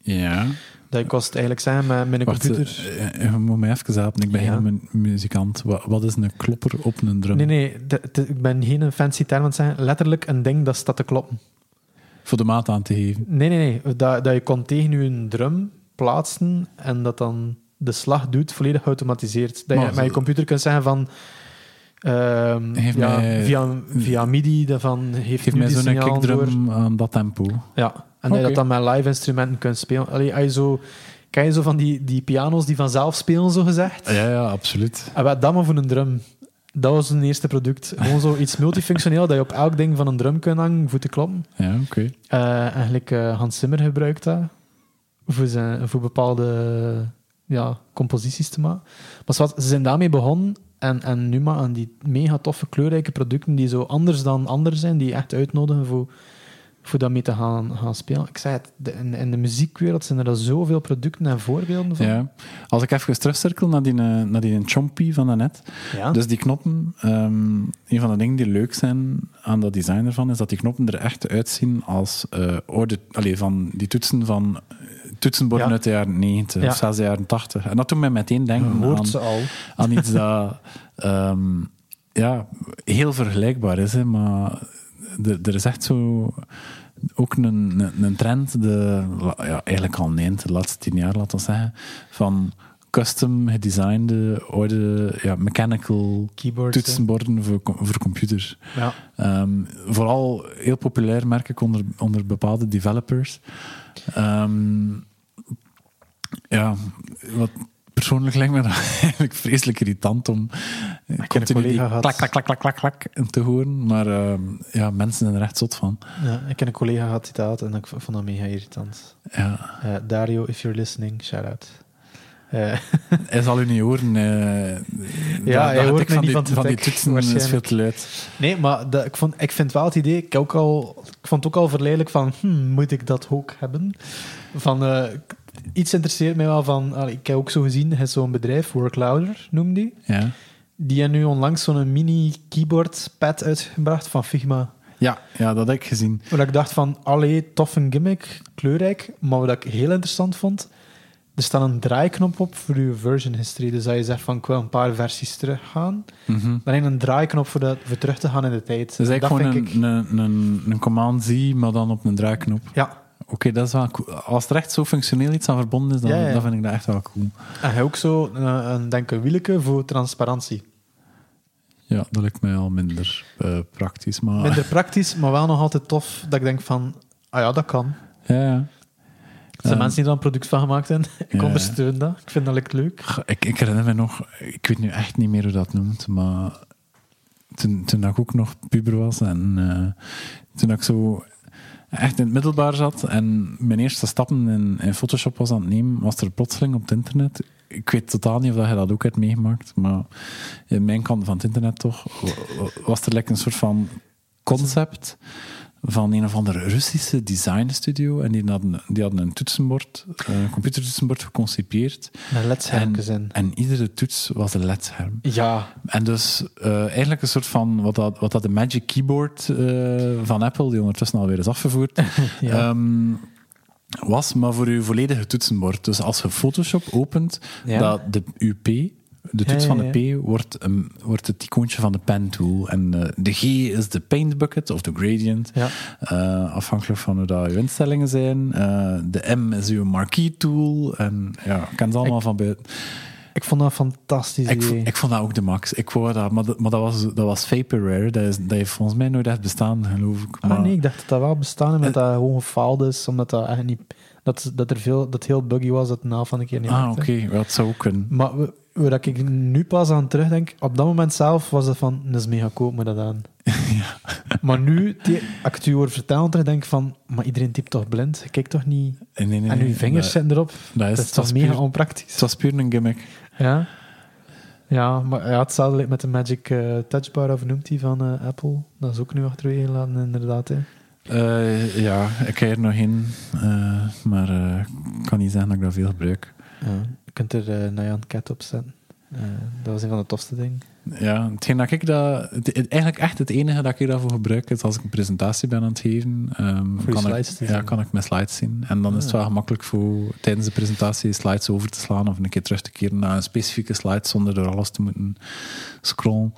ja. Dat kost eigenlijk zijn met, met een Wacht, computer... eh, eh, je moet mij even helpen. Ik ben Ja. geen mu- muzikant. Wat, wat is een klopper op een drum? Nee, nee, de- de- ik ben geen fancy term aan het zeggen. Letterlijk een ding dat staat te kloppen. Voor de maat aan te geven. Nee, nee, nee. Dat, dat je kon tegen je drum plaatsen en dat dan de slag doet, volledig geautomatiseerd. Dat je Maar met je computer kunt zeggen van... ehm, Geef ja, mij- via, via MIDI, dat van, heeft Geef mij zo'n door. kickdrum aan dat tempo. Ja, en dat je dat dan met live instrumenten kunt spelen. Allee, als je zo... Ken je zo van die, die piano's die vanzelf spelen, zo gezegd? Ja, ja, absoluut. En wat dat maar voor een drum. Dat was een eerste product. Gewoon zo iets multifunctioneel dat je op elk ding van een drum kunt hangen voor te kloppen. Ja, oké. Eh, eigenlijk eh, Hans Zimmer gebruikt dat voor, zijn, voor bepaalde ja, composities te maken. Maar ze zijn daarmee begonnen en, en nu maken die mega toffe kleurrijke producten die zo anders dan anders zijn, die je echt uitnodigen voor, voor daarmee te gaan, gaan spelen. Ik zei het, de- in, in de muziekwereld zijn er al zoveel producten en voorbeelden van. Ja. Als ik even terugcirkel naar die, eh, naar die chompy van daarnet. Ja. Dus die knoppen, ehm, een van de dingen die leuk zijn aan dat design ervan, is dat die knoppen er echt uitzien als eh orde, van die toetsen van eh, toetsenborden Ja. uit de jaren 90 Ja. of zelfs de jaren 80. En dat doet mij meteen denken hoort aan, ze al. aan iets dat ehm, ja, heel vergelijkbaar is. Hè, maar er, is echt zo ook een, een, een trend, de, ja, eigenlijk al nee, de laatste tien jaar, laten we zeggen, van custom gedesignde oude ja, mechanical Keyboards. toetsenborden voor, voor computers. Ja. Ehm, vooral heel populair, merk ik, onder, onder bepaalde developers. Ehm, ja, wat persoonlijk lijkt me dat eigenlijk vreselijk irritant om eh, een continu die collega gehad- klak, klak, klak, klak, klak, klak te horen. Maar ehm, ja, mensen zijn er echt zot van. Ja, ik heb een collega gehad die dat had en ik vond dat mega irritant. Ja. Eh, Dario, if you're listening, shout out. Eh, Hij zal u niet horen. Ja, hij hoort van die, van van die toetsen is veel te luid. nee, maar dat, ik, vond, ik vind wel het idee, ik, ook al, ik vond het ook al verleidelijk van, hmm, moet ik dat ook hebben? Van, iets interesseert mij wel van, allee, ik heb ook zo gezien, hij zo'n bedrijf, Work Louder noemde die. Ja. Die hebben nu onlangs zo'n mini keyboard pad uitgebracht van Figma. Ja, ja, dat heb ik gezien. Waar ik dacht van, allee, tof een gimmick, kleurrijk. Maar wat ik heel interessant vond, er staat een draaiknop op voor je version history. Dus als je zegt van ik wil een paar versies teruggaan, Mhm. dan heb je een draaiknop voor, dat, voor terug te gaan in de tijd. Dus eigenlijk dat gewoon een, ik... een, een, een command-Z, maar dan op een draaiknop. Ja, Oké, dat is wel cool. Als er echt zo functioneel iets aan verbonden is, dan, Ja, ja. dan vind ik dat echt wel cool. en je ook zo een, een, denk een wielke voor transparantie. Ja, dat lijkt mij al minder eh, praktisch. Maar Minder praktisch, maar wel nog altijd tof dat ik denk van, ah ja, dat kan. ja, ja. Er zijn Ehm, mensen die er een product van gemaakt hebben. Ik ja. ondersteun dat. Ik vind dat leuk. Goh, Ik, ik herinner me nog, ik weet nu echt niet meer hoe dat noemt, maar toen, toen ik ook nog puber was en eh, toen ik zo echt in het middelbaar zat en mijn eerste stappen in, in Photoshop was aan het nemen, was er plotseling op het internet. Ik weet totaal niet of je dat ook hebt meegemaakt, maar in mijn kant van het internet toch, wa- wa- was er like een soort van concept van een of andere Russische designstudio en die hadden, die hadden een toetsenbord, een computertoetsenbord geconcipeerd Met ledschermpjes in. en iedere toets was een ledscherm. Ja, En dus eh, eigenlijk een soort van wat dat, wat dat de Magic Keyboard eh, van Apple, die ondertussen alweer is afgevoerd, ja. ehm, was, maar voor uw volledige toetsenbord. Dus als je Photoshop opent, Ja. dat de UP, de toets Ja, van ja, de P, wordt, een, wordt het icoontje van de pen tool. En eh, de G is de paint bucket of de gradient. ja. Eh, afhankelijk van hoe dat uw instellingen zijn. Eh, de M is uw marquee tool. En ja, ik ken ze allemaal van buiten. Ik vond dat fantastisch Ik, ik vond dat ook de max. Ik wou dat, maar, dat, maar dat was, dat was vaporware. Dat, is, dat heeft volgens mij nooit echt bestaan, geloof ik. Maar, Ah nee, ik dacht dat dat wel bestaan en dat dat gewoon gefaald is, omdat dat echt niet... Dat, dat er veel, dat heel buggy was, dat naam van een keer niet ah, oké. Ja, dat zou ook kunnen. Maar we- waar ik nu pas aan terugdenk, op dat moment zelf was het van, dat is mega koop me dat aan. Maar nu, die, als ik het u hoor vertellen, terug denk ik van, maar iedereen typt toch blind? Je kijkt toch niet... Nee, nee, nee, en uw vingers dat, zitten erop. dat is, Dat is dat toch mega puur, onpraktisch? het was puur een gimmick. Ja. Ja, maar ja, hetzelfde lijkt met de Magic eh, Touchbar, of noemt die van eh, Apple. Dat is ook nu achterwege gelaten, inderdaad. Hè. Eh, ja, ik heb er nog in. eh, maar eh, ik kan niet zeggen dat ik dat veel gebruik. Ja. Je kunt er uh, Nyan Cat op zetten. Dat was een van de tofste dingen. Ja, hetgeen dat ik dat, het- eigenlijk echt het enige dat ik daarvoor gebruik is als ik een presentatie ben aan het geven. ehm, kan ik, Ja, kan ik mijn slides zien. En dan is het Ah. wel gemakkelijk voor tijdens de presentatie slides over te slaan of een keer terug te keren naar een specifieke slide zonder door alles te moeten scrollen.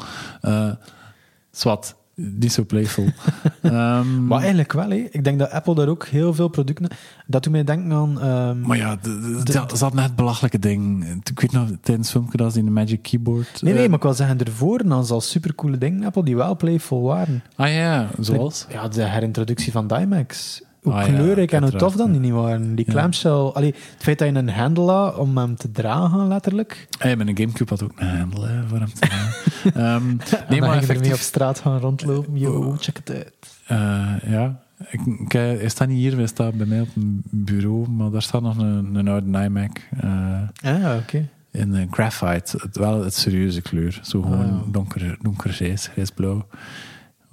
Zwart, niet zo playful. Ehm, Maar eigenlijk wel, hè. Ik denk dat Apple daar ook heel veel producten... Dat doet mij denken aan... ehm, maar ja, dat zat net belachelijke ding. Ik weet nog, tijdens filmpje dat ze in de Magic Keyboard... Nee, nee, eh, maar ik wil zeggen, ervoor dan al supercoole dingen Apple die wel playful waren. Ah ja, zoals? Ja, de herintroductie van Dimax. Hoe Ah ja, kleurrijk en hoe tof dan die ja. niet waren. Die Ja. clamshell... Allee, het feit dat je een handle had om hem te dragen, letterlijk. Hey, mijn Gamecube had ook een handle hè, voor hem te doen. Ehm, Nee, maar je ermee op straat gaan rondlopen. Yo, Oh. check het uit. eh, ja, ik, ik, hij staat niet hier, hij staat bij mij op een bureau, maar daar staat nog een, een oude iMac eh, Ah, oké. in een graphite. Het, wel het serieuze kleur. Zo gewoon Ah, ja. donker, donker grijs, grijsblauw.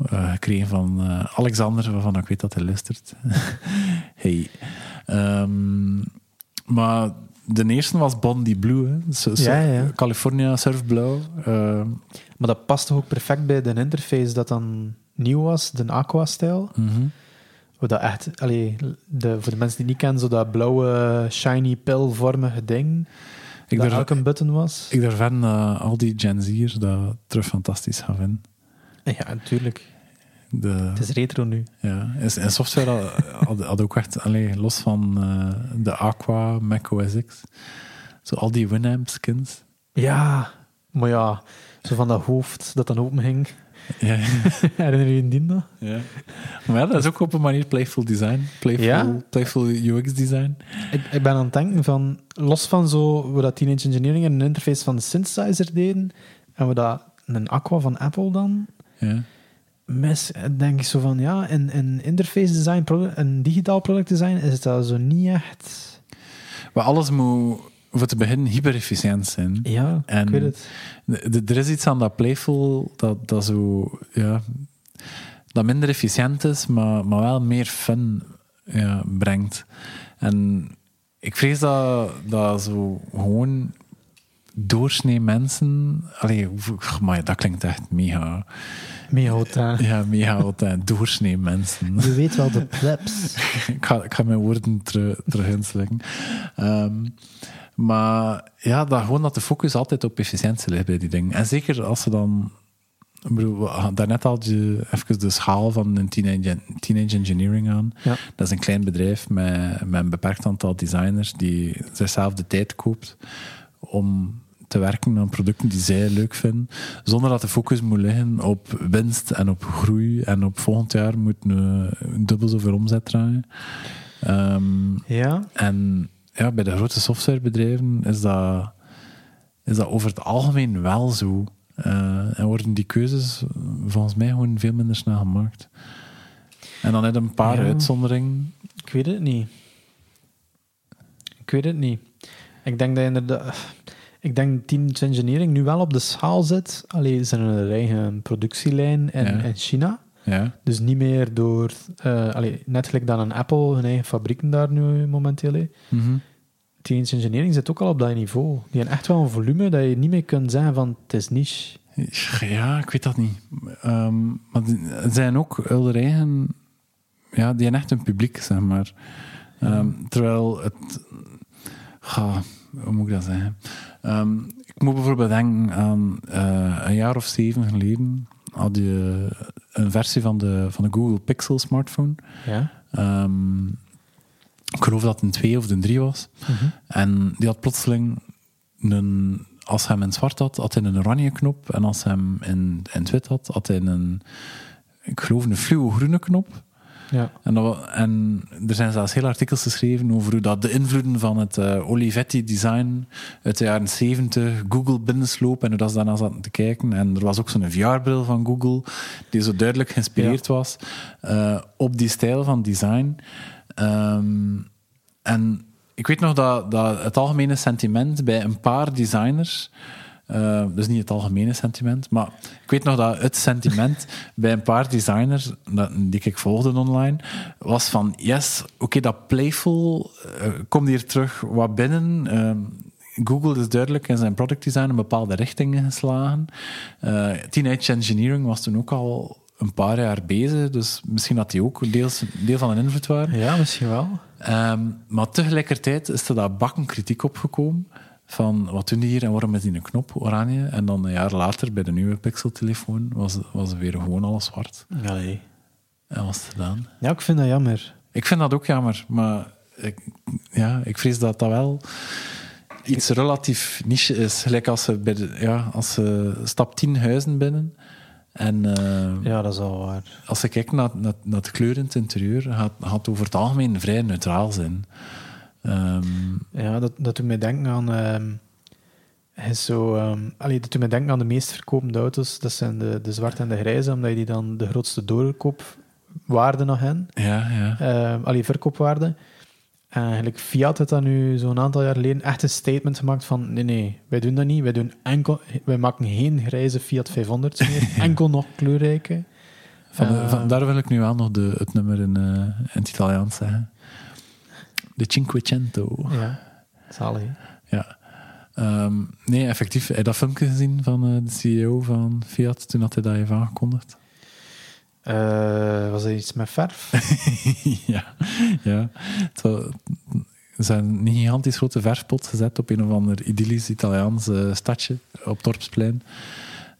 Eh, gekregen van eh, Alexander, waarvan ik weet dat hij luistert. hey. Ehm, maar de eerste was Bondi Blue, hè. Ja, ja. California surfblauw. Eh, Maar dat past toch ook perfect bij de interface dat dan nieuw was, de Aqua-stijl. Hoe dat echt, allee, de, voor de mensen die het niet kennen, zo dat blauwe, shiny, pilvormige ding. Ik dat durf, ook een button was. ik durf aan dat al die Gen Z'ers dat terug fantastisch gaan vinden. ja, natuurlijk. De, Het is retro nu. ja, en software had, ook echt, allee, los van eh, de Aqua, Mac OS X, zo al die Winamp skins. Ja, maar ja, zo van dat hoofd dat dan open ging. Ja, Herinner je je die dat? ja. Maar ja, dat is ook op een manier playful design, playful, Ja? playful UX design. Ik, ik ben aan het denken van, los van zo, we dat Teenage Engineering een interface van de synthesizer deden, en we dat een Aqua van Apple dan, Ja. denk ik zo van, ja, in, in interface design, een digitaal product design, is dat zo niet echt... Maar alles moet, voor te beginnen, hyper-efficiënt zijn. Ja, En- ik weet het. Er is iets aan dat playful dat, dat zo, ja, dat minder efficiënt is, maar, maar wel meer fun ja, brengt. En ik vrees dat, dat zo gewoon doorsnee mensen... Allee, maar dat klinkt echt mega... Aan. Ja, mega doorsnee mensen. Je weet wel de plebs. ik, ga, ik ga mijn woorden terug, terug inslikken. Ehm, maar ja, dat, gewoon dat de focus altijd op efficiëntie ligt bij die dingen. En zeker als ze dan... Ik bedoel, daarnet al je, even de schaal van een teenage, teenage engineering aan. Ja. Dat is een klein bedrijf met, met een beperkt aantal designers die zichzelf de tijd koopt om te werken aan producten die zij leuk vinden, zonder dat de focus moet liggen op winst en op groei en op volgend jaar moet een, een dubbel zoveel omzet draaien. Ehm, Ja, en ja, bij de grote softwarebedrijven is dat, is dat over het algemeen wel zo. Eh, en worden die keuzes volgens mij gewoon veel minder snel gemaakt. En dan net een paar Ja. uitzonderingen. ik weet het niet. Ik weet het niet. Ik denk dat inderdaad... Ik denk Teenage Engineering nu wel op de schaal zit. Alleen ze hebben een eigen productielijn in, Ja. in China. Ja, Dus niet meer door... eh allee, net gelijk dan een Apple hun eigen fabrieken daar nu momenteel. Mhm. Teenage Engineering zit ook al op dat niveau. Die hebben echt wel een volume dat je niet meer kunt zeggen van het is niche. Ja, ik weet dat niet. Ehm, maar het zijn ook hun eigen... Ja, die hebben echt een publiek, zeg maar. Ehm, terwijl het... Ga, hoe moet ik dat zeggen? Ehm, ik moet bijvoorbeeld denken aan eh, een jaar of zeven geleden had je een versie van de, van de Google Pixel smartphone. Ja. Ehm, ik geloof dat het een 2 of een 3 was. En die had plotseling een... Als hij hem in zwart had, had hij een oranje knop. En als hij hem in, in het wit had, had hij een... Ik geloof een fluo-groene knop. Ja. En, dat, wa- en er zijn zelfs heel artikels geschreven over hoe dat de invloeden van het eh, Olivetti-design uit de jaren 70 Google binnensloop en hoe dat ze daarna zaten te kijken. En er was ook zo'n VR-bril van Google die zo duidelijk geïnspireerd was eh, op die stijl van design. Ehm, en ik weet nog dat, dat het algemene sentiment bij een paar designers... dus niet het algemene sentiment, maar ik weet nog dat het sentiment bij een paar designers die ik volgde online was van yes, oké, dat playful eh, komt hier terug wat binnen. Ehm, Google is duidelijk in zijn product design een bepaalde richting geslagen. Eh, Teenage Engineering was toen ook al een paar jaar bezig, dus misschien had die ook deels, deel van een invloed waren. ja, misschien wel. Ehm, maar tegelijkertijd is er daar bakken kritiek opgekomen van wat doen die hier en waarom is die een knop oranje? En dan een jaar later bij de nieuwe Pixel-telefoon was, was weer gewoon alles zwart. Allee. En was het gedaan. Ja, ik vind dat jammer. Ik vind dat ook jammer, maar ik, ja, ik vrees dat dat wel iets relatief niche is. Gelijk als ze, bij de, ja, als ze stap 10 huizen binnen en eh, Ja, dat is al waar. als je kijkt naar, naar, naar het kleur in het interieur, gaat, gaat het over het algemeen vrij neutraal zijn. Ehm, Ja, dat, dat doet mij denken aan... is zo, allee, dat doet mij denken aan de meest verkopende auto's. Dat zijn de, de zwarte en de grijze, omdat je die dan de grootste doorkoopwaarde nog hebben. ja, ja. Allee, verkoopwaarde. En eigenlijk Fiat heeft dat nu zo'n aantal jaar geleden echt een statement gemaakt van nee, nee, wij doen dat niet. Wij, doen enkel, wij maken geen grijze Fiat 500 meer. Enkel nog kleurrijke. Van, de- van- daar wil ik nu wel nog de, het nummer in, eh, in het Italiaans zeggen. De Cinquecento. Ja, zalig. hè? Ja. Ehm, nee, effectief. Heb je dat filmpje gezien van eh, de CEO van Fiat toen had hij dat heeft aangekondigd? Eh, was er iets met verf? ja. ja. Er zijn een gigantisch grote verfpot gezet op een of ander idyllisch Italiaans stadje op Dorpsplein.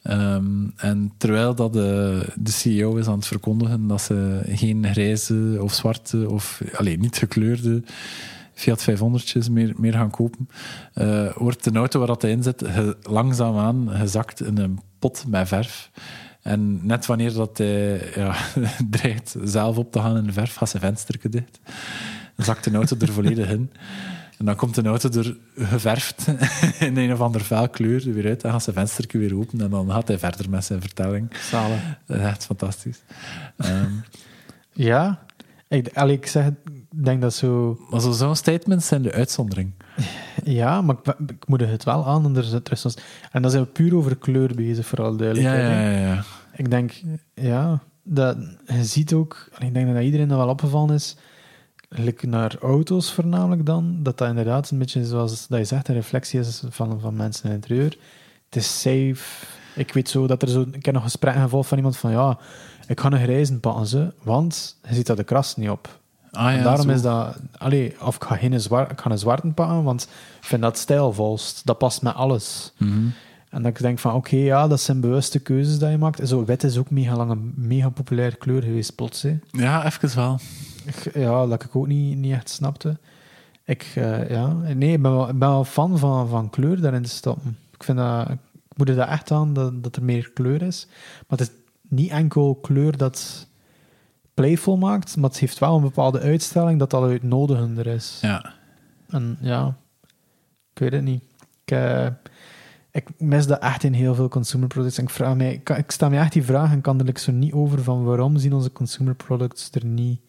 Ehm, en terwijl dat de, de CEO is aan het verkondigen dat ze geen grijze of zwarte of alleen niet gekleurde Fiat 500'tjes meer, meer gaan kopen, eh, wordt de auto waar dat hij in zit langzaamaan gezakt in een pot met verf. En net wanneer dat hij ja, dreigt zelf op te gaan in de verf, gaat zijn venster dicht. Dan zakt de auto er volledig in. En dan komt de auto er geverfd in een of ander fel kleur weer uit. Dan gaat zijn venster weer open en dan gaat hij verder met zijn vertelling. Zalig. Dat is echt fantastisch. Ehm, Ja, ik, allee, ik zeg, denk dat zo... maar zo- zo'n statements zijn de uitzondering. Ja, maar ik, ik moet het wel aan. En, er er soms, en dan zijn we puur over kleur bezig, vooral Ja, duidelijkheid. ja, hè. ja. ja. Ik denk, ja, dat, je ziet ook... Ik denk dat iedereen dat wel opgevallen is. Gelijk naar auto's voornamelijk dan, dat dat inderdaad een beetje zoals dat je zegt, een reflectie is van, van mensen in het interieur. Het is safe. Ik weet zo dat er zo... Ik heb nog gesprekken gevolgd van iemand van, ja, ik ga een grijzen pakken, ze, want je ziet dat de kras niet op. Ah, en ja, daarom zo. is dat... Allee, of ik ga, geen zwart, ik ga een zwarte pakken, want ik vind dat stijlvolst. Dat past met alles. Mhm. En dat ik denk van, oké, ja, dat zijn bewuste keuzes dat je maakt. Zo, wit is ook mega lang een mega populaire kleur geweest, plots. hè. Ja, even wel. Ja, dat ik ook niet, niet echt snapte. Ik, eh, ja, nee, ik ben wel, ik ben wel fan van, van kleur daarin te stoppen. Ik vind dat, ik moet er dat echt aan dat, dat er meer kleur is. Maar het is niet enkel kleur dat playful maakt, maar het heeft wel een bepaalde uitstraling dat dat uitnodigender is. Ja. En ja, ik weet het niet. Ik, eh, ik mis dat echt in heel veel consumer products. En ik, vraag mij, ik, ik sta me echt die vraag en kan er like zo niet over van waarom zien onze consumer products er niet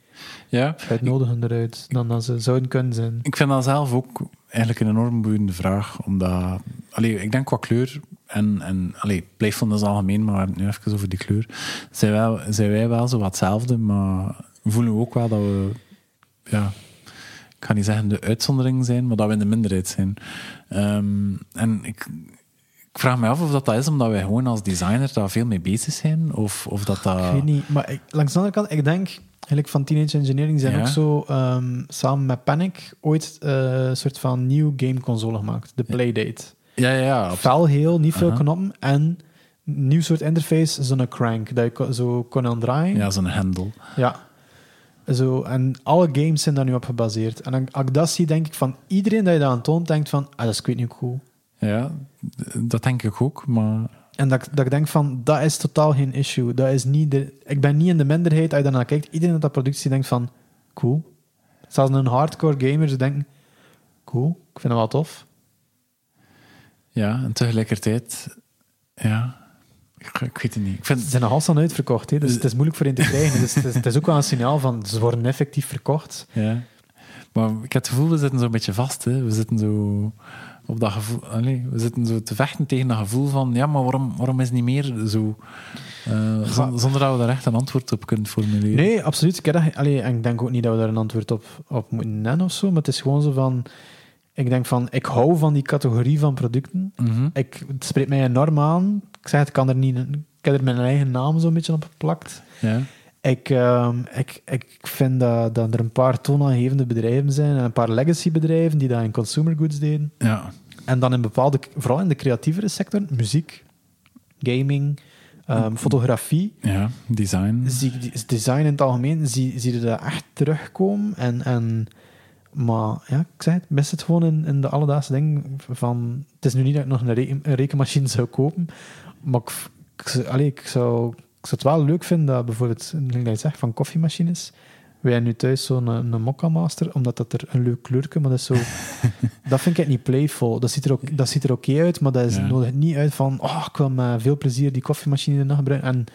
ja. uitnodigender uit dan dat ze zouden kunnen zijn. Ik vind dat zelf ook eigenlijk een enorm boeiende vraag. Omdat, allee, ik denk qua kleur en, en allee, playfulness algemeen, maar we hebben het nu even over die kleur. Zijn wij, zijn wij wel zo wat hetzelfde, maar voelen we ook wel dat we, ja, ik ga niet zeggen de uitzondering zijn, maar dat we in de minderheid zijn. Ehm, en ik, ik vraag me af of dat, dat is omdat wij gewoon als designer daar veel mee bezig zijn, of, of dat dat... Ik weet niet, maar ik, langs de andere kant, ik denk, eigenlijk van Teenage Engineering zijn Ja. ook zo ehm, samen met Panic ooit eh, een soort van nieuw gameconsole gemaakt, de Playdate. Ja, ja, ja. Fel heel, niet veel knoppen en nieuw soort interface, zo'n crank, dat je zo kon aan draaien. Ja, zo'n hendel. Ja. Zo, en alle games zijn daar nu op gebaseerd. En als ik dat zie, denk ik van iedereen dat je dat aan toont, denkt van, ah, dat is ik weet niet cool. Ja, dat denk ik ook, maar... En dat, ik- dat ik denk van, dat is totaal geen issue. Dat is niet de, ik ben niet in de minderheid als je daarnaar kijkt. Iedereen dat dat productie denkt van, cool. Zelfs een hardcore gamer, ze denken, cool, ik vind het wel tof. Ja, en tegelijkertijd, ja, ik, ik weet het niet. Ik Ze vind, zijn nogal aan uitverkocht, hè, dus het is moeilijk voor hen te krijgen. Dus het, is, het is ook wel een signaal van, ze worden effectief verkocht. ja. Maar ik heb het gevoel, we zitten zo'n beetje vast. Hè. We zitten zo op dat gevoel, allee, we zitten zo te vechten tegen dat gevoel van, ja, maar waarom, waarom is het niet meer zo? Eh, zon- zonder dat we daar echt een antwoord op kunnen formuleren. Nee, absoluut. Ik, dat, allee, en ik denk ook niet dat we daar een antwoord op, op moeten nemen of zo, maar het is gewoon zo van... Ik denk van, ik hou van die categorie van producten. Mhm. Ik, het spreekt mij enorm aan. Ik zeg, het, ik kan er niet... Ik heb er mijn eigen naam zo'n beetje op geplakt. Ja. Ik, ehm, ik, ik vind dat, dat er een paar toonaangevende bedrijven zijn en een paar legacy bedrijven die dat in consumer goods deden. ja. En dan in bepaalde, vooral in de creatievere sector, muziek, gaming, ehm, fotografie, Ja, design. zie design in het algemeen, zie, zie je dat echt terugkomen. En, en, maar ja, ik zei het, mis het gewoon in, in de alledaagse dingen van... Het is nu niet dat ik nog een, reken- een rekenmachine zou kopen, maar ik, ik, zou- allee, ik, zou, ik zou het wel leuk vinden dat bijvoorbeeld, dat je zegt, van koffiemachines... Wij hebben nu thuis zo'n een, een Mokka Master, omdat dat er een leuk kleurke, maar dat is zo... dat vind ik niet playful. Dat ziet er ook, dat ziet er oké uit, maar dat is Ja. nodig niet uit van... Oh, ik wil met veel plezier die koffiemachine in de nacht gebruiken. En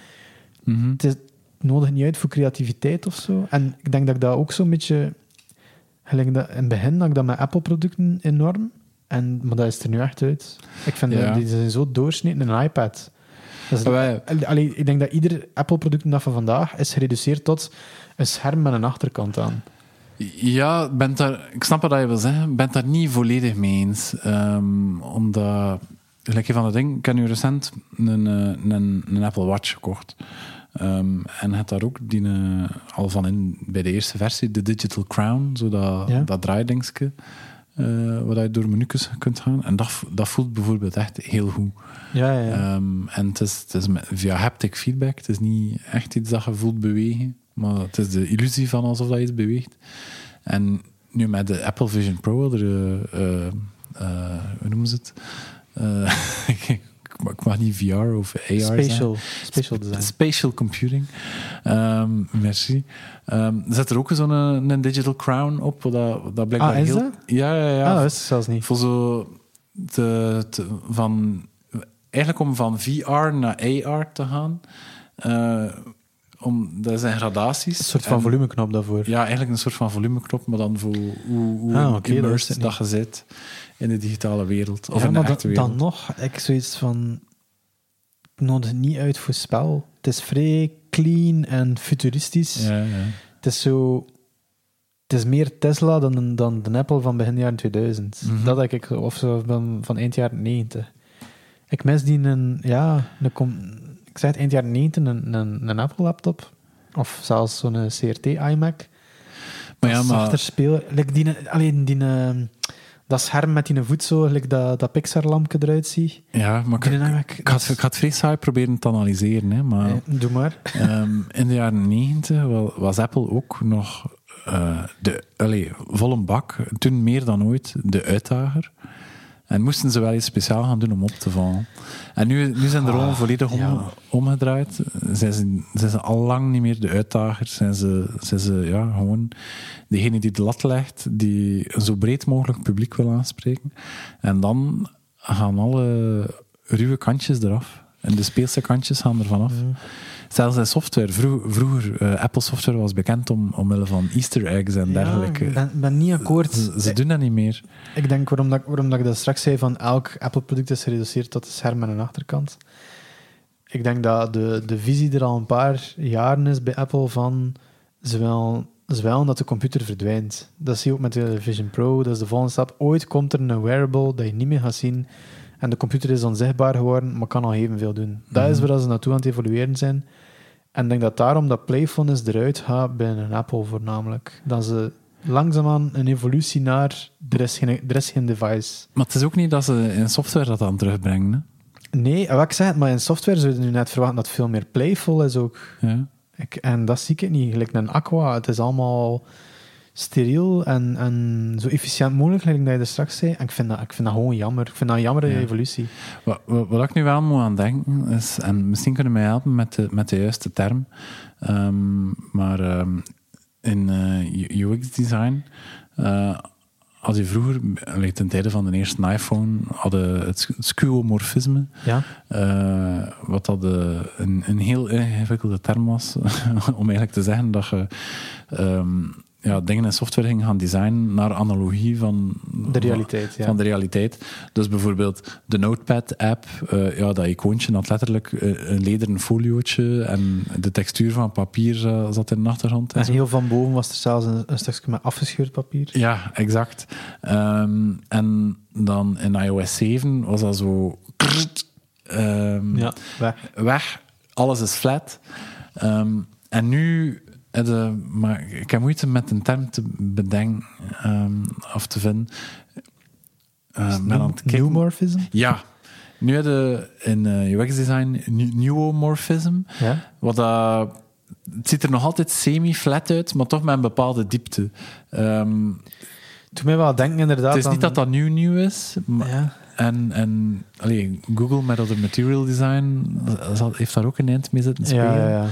Mhm. het is nodig niet uit voor creativiteit of zo. En ik denk dat ik dat ook zo'n beetje... Gelijk dat, in het begin had ik dat met Apple-producten enorm. En, maar dat is er nu echt uit. Ik vind Ja. dat die zijn zo doorsneden. Een iPad. Dat is, Wij- allee, ik denk dat ieder Apple-product dat van vandaag is gereduceerd tot een scherm met een achterkant aan. Ja, ben daar, ik snap wat je wil zeggen. Ik ben daar niet volledig mee eens. Ehm, omdat, gelijk van de dingen, ik heb nu recent een, eh, een, een Apple Watch gekocht. Ehm, en het daar ook die, eh, al van in, bij de eerste versie, de Digital Crown, zo dat, Ja. dat draaidingske, eh waar je door menus kunt gaan. En dat, dat voelt bijvoorbeeld echt heel goed. Ja, ja. Ehm, en het is, het is via haptic feedback. Het is niet echt iets dat je voelt bewegen, maar het is de illusie van alsof dat iets beweegt. En nu met de Apple Vision Pro, er, eh, eh, eh, hoe noemen ze het? Eh, ik, mag- niet VR of AR spatial, spatial design. Spatial computing. Ehm, merci. Ehm, er zit er ook zo'n een, een digital crown op, dat, dat blijkbaar Ah, is heel... dat? Ja, ja, ja. ah, dat ik zelfs niet. Voor zo te, te- van eigenlijk om van VR naar AR te gaan. Om, dat zijn gradaties. Een soort van En- volumeknop daarvoor. Ja, eigenlijk een soort van volumeknop, maar dan voor hoe, hoe Ah, dat immersed wist ik dat je zit in de digitale wereld. Of ja, in de maar echte dan, wereld. dan nog, ik zoiets van... Het nodigt niet uit voor spel. Het is vrij clean en futuristisch. Ja, ja. Het is zo... het is meer Tesla dan, dan de Apple van begin jaren 2000. Mhm. Dat denk ik, of zo van, van eind jaren 90. Ik mis die een, ja, een, ik zei het eind jaren 90, een, een, een Apple laptop. Of zelfs zo'n eh, CRT iMac. Maar ja, maar zachter spelen. Like die, alleen die, eh, dat scherm met die voet zo, like dat, dat Pixar-lampje eruit zie. Ja, maar ik, iMac, ik, had, ik had vrij saai proberen te analyseren. Hè, maar Eh, doe maar. ehm, in de jaren negentig wa- was Apple ook nog eh, de, allee, vol een bak, toen meer dan ooit, de uitdager. En moesten ze wel iets speciaal gaan doen om op te vallen. En nu, nu zijn de rollen Ah, volledig om, ja. omgedraaid. Zijn ze, zijn ze al lang niet meer de uitdagers. Zijn ze, zijn ze ja, gewoon degene die de lat legt, die een zo breed mogelijk publiek wil aanspreken. En dan gaan alle ruwe kantjes eraf. En de speelse kantjes gaan er vanaf. Zelfs in software. Vroeg- vroeger, eh, Apple software was bekend om, omwille van easter eggs en dergelijke. Ja, ik ben, ben niet akkoord. Ze, ze doen dat niet meer. Ik denk waarom, dat, waarom dat ik dat straks zei van elk Apple-product is gereduceerd tot een scherm en een achterkant. Ik denk dat de, de visie er al een paar jaren is bij Apple van ze willen, ze willen dat de computer verdwijnt. Dat zie je ook met de Vision Pro, dat is de volgende stap. Ooit komt er een wearable dat je niet meer gaat zien en de computer is onzichtbaar geworden, maar kan al evenveel doen. Dat is Mhm. waar ze naartoe aan het evolueren zijn. En ik denk dat daarom dat Playfulness eruit gaat bij een Apple voornamelijk. Dat ze langzaamaan een evolutie naar er is geen, er is geen device. Maar het is ook niet dat ze in software dat aan terugbrengen. Hè? Nee, wat ik zeg, maar in software zou je nu net verwachten dat het veel meer playful is ook. Ja. Ik, en dat zie ik niet. Gelijk een aqua, het is allemaal steriel en, en zo efficiënt mogelijk, gelijk dat je er straks zei. En ik vind dat, ik vind dat gewoon jammer. Ik vind dat een jammer Ja. evolutie. Wat, wat, wat ik nu wel moet aan denken is, en misschien kunnen mij helpen met de, met de juiste term, ehm, maar ehm, in eh, UX-design uh, had je vroeger, ten tijde van de eerste iPhone, hadden het skeuomorfisme, Ja? eh, wat dat eh, een, een heel ingewikkelde term was, om eigenlijk te zeggen dat je ehm, ja, dingen in software ging gaan designen naar analogie van De realiteit, ja. van de realiteit. Dus bijvoorbeeld de Notepad-app, eh, ja, dat icoontje had letterlijk eh, een lederen foliootje en de textuur van papier eh, zat in de achtergrond. En En heel van boven was er zelfs een, een stukje met afgescheurd papier. Ja, exact. Ehm, en dan in iOS 7 was dat zo... ehm, Ja, weg. weg, alles is flat. Ehm, en nu, eh, maar ik heb moeite met een term te bedenken ehm, of te vinden. Uh, ben aan het kijken. Newmorphism? Ja, nu hebben in eh, UX-design neuromorphism. Ja. Wat dat, het ziet er nog altijd semi-flat uit, maar toch met een bepaalde diepte. Ehm, Toen mij wel denken inderdaad het is niet aan- dat dat nieuw nieuw is, maar, Ja. En, en allee, Google met dat material design zal- heeft daar ook een eind mee zitten spelen. Ja, ja, ja.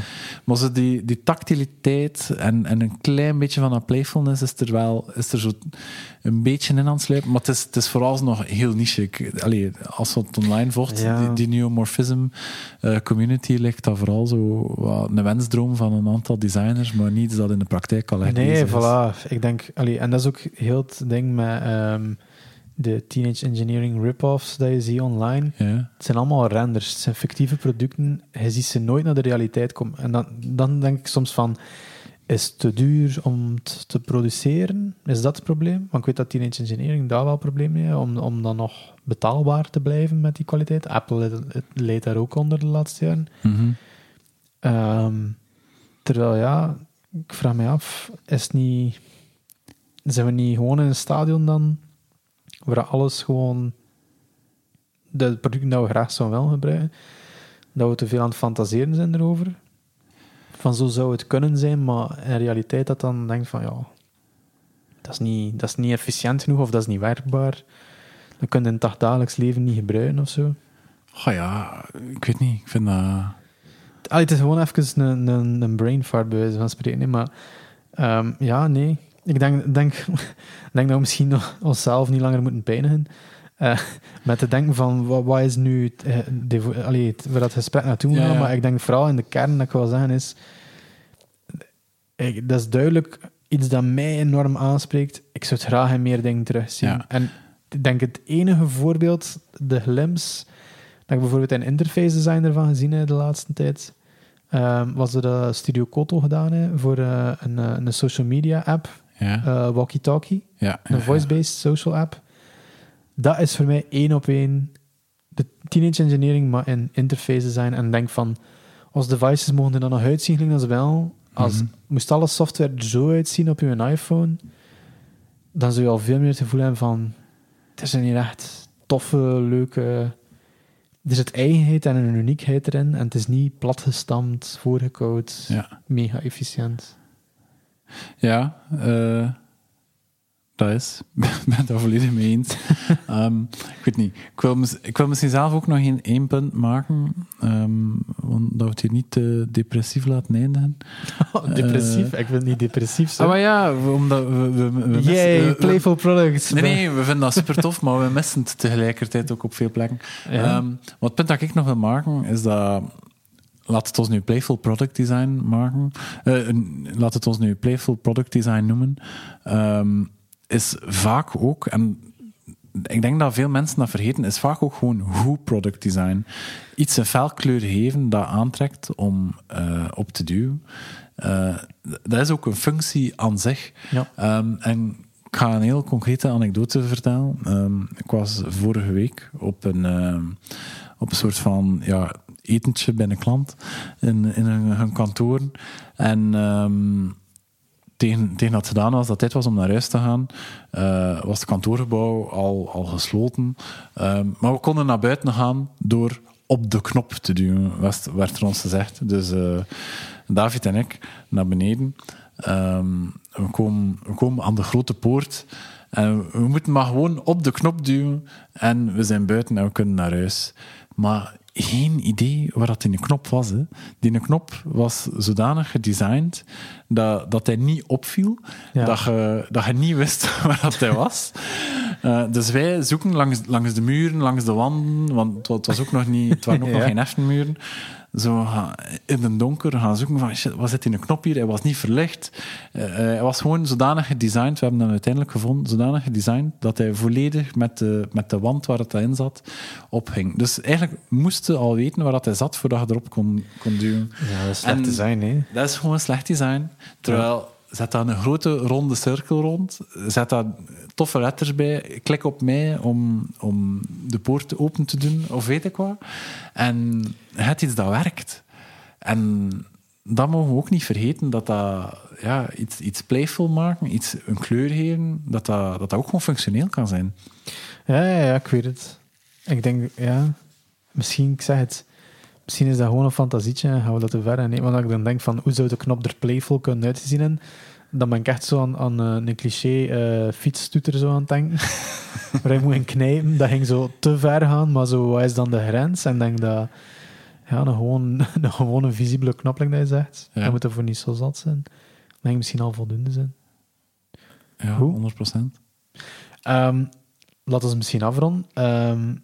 Maar zo die, die tactiliteit en, en een klein beetje van dat playfulness is er wel is er zo een beetje in aan het sluipen. Maar het is, het is vooral nog heel niche. Allee, als het online volgt, die, die neomorphism eh, community lijkt dat vooral zo wat een wensdroom van een aantal designers, maar niet iets dat in de praktijk al echt Nee, is. voilà. Ik denk, allee, en dat is ook heel het ding met ehm, de teenage engineering rip-offs dat je ziet online. Ja. Het zijn allemaal renders, het zijn fictieve producten. Je ziet ze nooit naar de realiteit komen. En dan, dan denk ik soms van, is het te duur om het te produceren? Is dat het probleem? Want ik weet dat teenage engineering daar wel een probleem mee heeft, om, om dan nog betaalbaar te blijven met die kwaliteit. Apple leidt daar ook onder de laatste jaren. Mhm. Ehm, terwijl ja, ik vraag me af, is het niet, zijn we niet gewoon in een stadion dan waar alles gewoon de producten dat we graag zouden willen gebruiken, dat we te veel aan het fantaseren zijn erover? Van zo zou het kunnen zijn, maar in realiteit dat dan denkt van ja, dat is niet, dat is niet efficiënt genoeg of dat is niet werkbaar. Dat kun je in het dagelijks leven niet gebruiken of zo. Oh ja, ik weet niet. Ik vind dat... Allee, het is gewoon even een, een, een brain fart bij wijze van spreken. Maar ehm, ja, nee. Ik denk, denk, denk dat we misschien nog onszelf niet langer moeten pijnigen. eh, met te denken van, wat, wat is nu eh, de, allee, het, waar dat gesprek naartoe moet Ja, gaan. ja. Maar ik denk vooral in de kern dat ik wil zeggen is... Ik, dat is duidelijk iets dat mij enorm aanspreekt. Ik zou het graag in meer dingen terugzien. Ja. En ik denk het enige voorbeeld, de glimpse, dat ik bijvoorbeeld een interface design ervan gezien heb de laatste tijd, ehm, was er de Studio Koto gedaan hè, voor eh, een, eh, een social media app. Ja, eh, walkie-talkie, ja, een voice-based social app. Dat is voor mij één op één de teenage engineering, maar in interface design. En denk van, als devices mogen er dan nog uitzien, gelijk als wel. Als, Mhm. Moest alle software er zo uitzien op je iPhone, dan zou je al veel meer het gevoel hebben van, het is hier echt toffe, leuke... Er zit eigenheid en een uniekheid erin. En het is niet platgestampt, voorgekoud, Ja, mega efficiënt. Ja eh, dat is. Ik ben het daar volledig mee eens. Ehm, ik weet niet. Ik wil, mis- ik wil misschien zelf ook nog één, één punt maken. ehm, want dat we het hier niet te depressief laten eindigen. depressief? ik vind het niet depressief. Zo. Ah, maar ja, omdat we... we, we missen- Yay, playful products. Nee, nee, we vinden dat super tof, maar we missen het tegelijkertijd ook op veel plekken. Ja. Ehm, maar het punt dat ik nog wil maken, is dat... Laat het ons nu Playful Product Design maken. Eh, laat het ons nu Playful Product Design noemen. Ehm, is vaak ook, en ik denk dat veel mensen dat vergeten, is vaak ook gewoon goed product design. Iets een felkleur geven dat aantrekt om eh, op te duwen. Eh, dat is ook een functie aan zich. Ja. Ehm, en ik ga een heel concrete anekdote vertellen. Ehm, ik was vorige week op een, op een soort van ja, etentje bij een klant in, in hun, kantoor. En ehm, tegen, tegen dat het gedaan was, dat tijd was om naar huis te gaan, eh, was het kantoorgebouw al, al gesloten. Ehm, maar we konden naar buiten gaan door op de knop te duwen, was- werd er ons gezegd. Dus eh, David en ik naar beneden. Ehm, we, komen, we komen aan de grote poort. En we moeten maar gewoon op de knop duwen. En we zijn buiten en we kunnen naar huis. Maar geen idee waar dat in de knop was. Hè. Die knop was zodanig gedesigned dat, dat hij niet opviel. Ja. Dat, je, dat je niet wist waar dat hij was. Eh, dus wij zoeken langs, langs de muren, langs de wanden, want het wa- het was ook nog niet, het waren ook nog geen heftenmuren. Zo in het donker gaan zoeken van, shit, wat zit in een knop hier? Hij was niet verlicht. Eh, eh, hij was gewoon zodanig gedesigned, we hebben hem uiteindelijk gevonden, zodanig gedesigned dat hij volledig met de, met de wand waar het in zat, ophing. Dus eigenlijk moest je al weten waar dat hij zat voordat je erop kon, kon duwen. Ja, dat is slecht En- design, hè. Dat is gewoon slecht design. Terwijl, zet daar een grote ronde cirkel rond, zet daar toffe letters bij, klik op mij om, om de poort open te doen, of weet ik wat. En het iets dat werkt. En dat mogen we ook niet vergeten, dat dat ja, iets, iets playful maken, iets, een kleur geven, dat dat, dat dat ook gewoon functioneel kan zijn. Ja, ja, ja, ik weet het. Ik denk, ja, misschien, ik zeg het, misschien is dat gewoon een fantasietje en gaan we dat te ver. En nee, want ik dan denk van, hoe zou de knop er playful kunnen uitzien? En dan ben ik echt zo aan, aan eh, een cliché eh fietstoeter zo aan het denken. waar je moet in knijpen. Dat ging zo te ver gaan, maar zo, wat is dan de grens? En ik denk dat, ja, een gewoon een gewone visibele knop, dat je zegt, Ja. dat moet ervoor niet zo zat zijn. Dat ging misschien al voldoende zijn. Ja, Hoe? 100 procent. Ehm laten we misschien afronden. Ehm,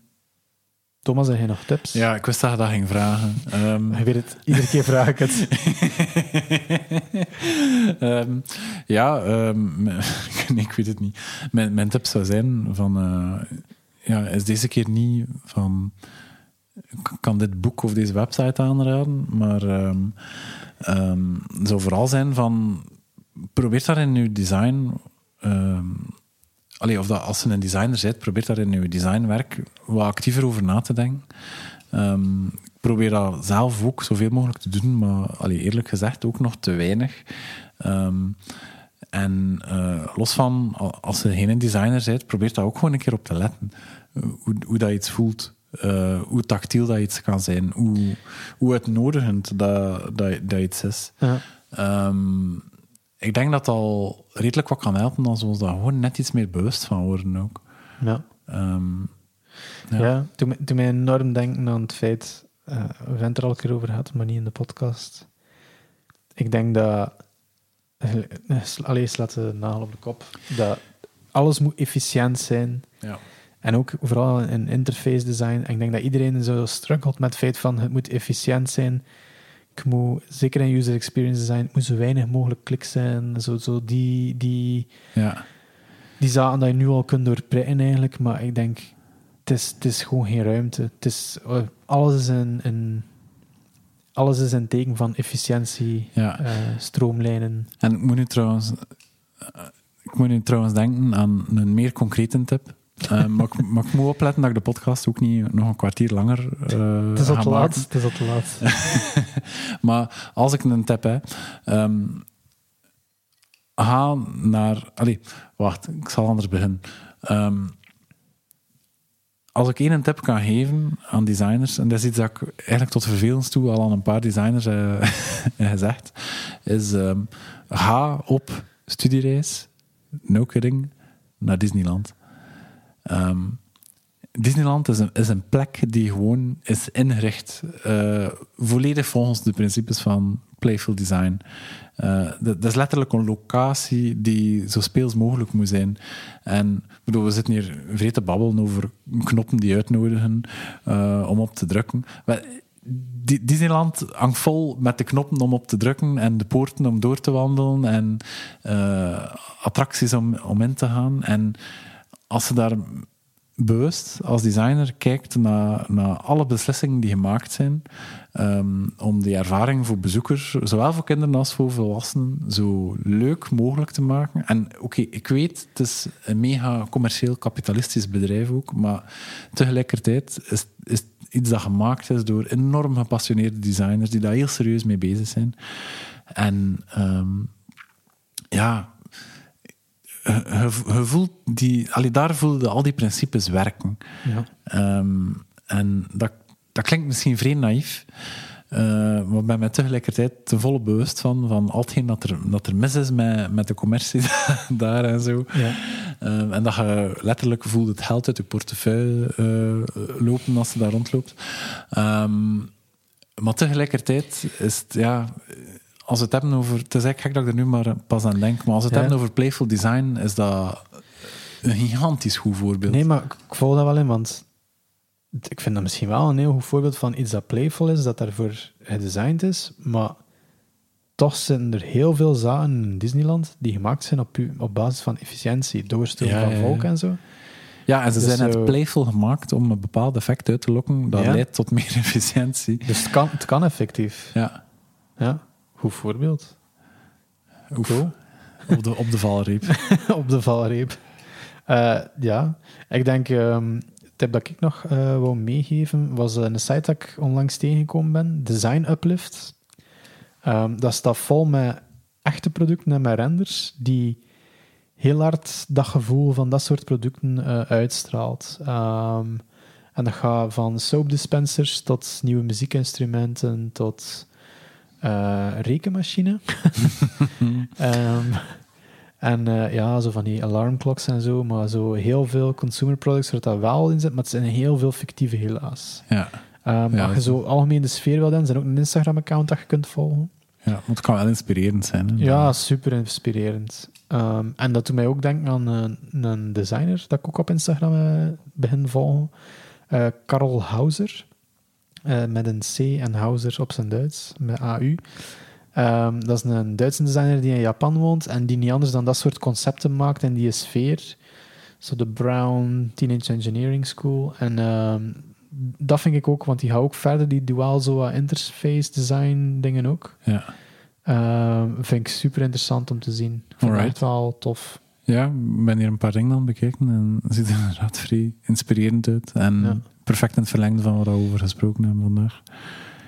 Thomas, heb jij nog tips? Ja, ik wist dat je dat ging vragen. Ehm, Je weet het, iedere keer vraag ik het. Ehm, ja, ehm, nee, ik weet het niet. Mijn, mijn tip zou zijn van... eh, ja, is deze keer niet van... Ik kan dit boek of deze website aanraden, maar zou vooral zijn van... Probeer daar in uw design... allee, of dat, als je een designer bent, probeer daar in uw designwerk wat actiever over na te denken. Ehm, ik probeer dat zelf ook zoveel mogelijk te doen, maar allee, eerlijk gezegd ook nog te weinig. Ehm, en eh, los van, al- als je geen designer bent, probeer daar ook gewoon een keer op te letten. Hoe, hoe dat iets voelt, eh, hoe tactiel dat iets kan zijn, hoe, hoe uitnodigend dat, dat, dat iets is. Ja. Ehm, ik denk dat al redelijk wat kan helpen als we ons daar gewoon net iets meer bewust van worden ook. Ja. Ehm, Ja. Ja. doe, mij enorm denken aan het feit, eh, we hebben het er al een keer over gehad, maar niet in de podcast. Ik denk dat, eh, alleen slaat de nagel op de kop, dat alles moet efficiënt zijn. ja. En ook vooral in interface design. Ik denk dat iedereen zo struggelt met het feit van het moet efficiënt zijn. Ik moet, zeker in user experience design, het moet zo weinig mogelijk kliks zijn. Zo, zo die, die, Ja. die zaken dat je nu al kunt doorprikken eigenlijk. Maar ik denk, het is, het is gewoon geen ruimte. Het is, eh, alles is een, een, alles is een teken van efficiëntie, Ja. eh, stroomlijnen. En ik moet nu trouwens... eh, ik moet nu trouwens denken aan een meer concrete tip. Uh, maar, ik, maar, ik, moet opletten dat ik de podcast ook niet nog een kwartier langer uh, Het is al te laat. Het is al te laat. maar als ik een tip heb, um, ga naar. Allee, wacht, ik zal anders beginnen. Um, als ik één tip kan geven aan designers, en dat is iets dat ik eigenlijk tot vervelens toe al aan een paar designers heb gezegd, is um, ga op studiereis, no kidding, naar Disneyland. Um, Disneyland is een, is een plek die gewoon is ingericht uh, volledig volgens de principes van playful design. Uh, dat, is letterlijk een locatie die zo speels mogelijk moet zijn. En bedoel, we zitten hier vreed te babbelen over knoppen die uitnodigen uh, om op te drukken. Maar, Disneyland hangt vol met de knoppen om op te drukken en de poorten om door te wandelen en attracties om, om in te gaan. En als ze daar bewust als designer kijkt naar, naar alle beslissingen die gemaakt zijn um, om die ervaring voor bezoekers, zowel voor kinderen als voor volwassenen, zo leuk mogelijk te maken. En oké, ik weet, het is een mega commercieel kapitalistisch bedrijf ook, maar tegelijkertijd is, is iets dat gemaakt is door enorm gepassioneerde designers die daar heel serieus mee bezig zijn. En um, ja, je, voelt die, allee, daar voelde al die principes werken. Ja. Um, en dat, dat klinkt misschien vreemd naïef, uh, maar ben me tegelijkertijd te volle bewust van, van al hetgeen dat er, dat er mis is met, met de commercie daar en zo. Ja. Um, en dat je letterlijk voelt het geld uit je portefeuille uh, lopen als je daar rondloopt. Um, maar tegelijkertijd is het, ja als we het hebben over. Het is eigenlijk gek dat ik er nu maar pas aan denk, maar als we het Ja. hebben over playful design, is dat een gigantisch goed voorbeeld. Nee, maar ik, volg dat wel in, want ik vind dat misschien wel een heel goed voorbeeld van iets dat playful is, dat daarvoor gedesigned is, maar toch zijn er heel veel zaken in Disneyland die gemaakt zijn op, op basis van efficiëntie, doorstroom Ja, van ja. volk en zo. Ja, en ze Dus zijn net zo- playful gemaakt om een bepaald effect uit te lokken dat leidt tot meer efficiëntie. Dus het kan, het kan effectief. Ja, Ja, goed voorbeeld. Oef. Cool. op, de, op de valreep. op de valreep. Eh, ja, ik denk, ehm tip dat ik nog eh wou meegeven, was eh, een site dat ik onlangs tegengekomen ben, Design Uplift. Ehm, dat staat vol met echte producten en met renders die heel hard dat gevoel van dat soort producten uitstraalt. Ehm, en dat gaat van soap dispensers tot nieuwe muziekinstrumenten tot rekenmachine. Ehm, en eh, ja, zo van die alarmclocks en zo, maar zo heel veel consumer products waar dat wel in zit, maar het zijn heel veel fictieve helaas. Ja, Ehm Ja, als je zo algemeen de sfeer wil hebben, zijn ook een Instagram-account dat je kunt volgen. ja, want het kan wel inspirerend zijn. Hè? Ja, super inspirerend. Ehm, en dat doet mij ook denken aan een, een designer dat ik ook op Instagram eh, begin volgen. Eh Karel Hauser. Eh, met een C en Hauser op zijn Duits, met AU. Ehm, dat is een Duitse designer die in Japan woont en die niet anders dan dat soort concepten maakt in die sfeer. Zo de Brown Teenage Engineering School. En ehm, dat vind ik ook, want die gaat ook verder, die zo wat interface design dingen ook. Ja. Ehm, vind ik super interessant om te zien. Ik het echt wel tof. ja, ik ben hier een paar dingen aan bekeken en het ziet er inderdaad vrij inspirerend uit. En Ja. Perfect in het verlengde van wat we over gesproken hebben vandaag.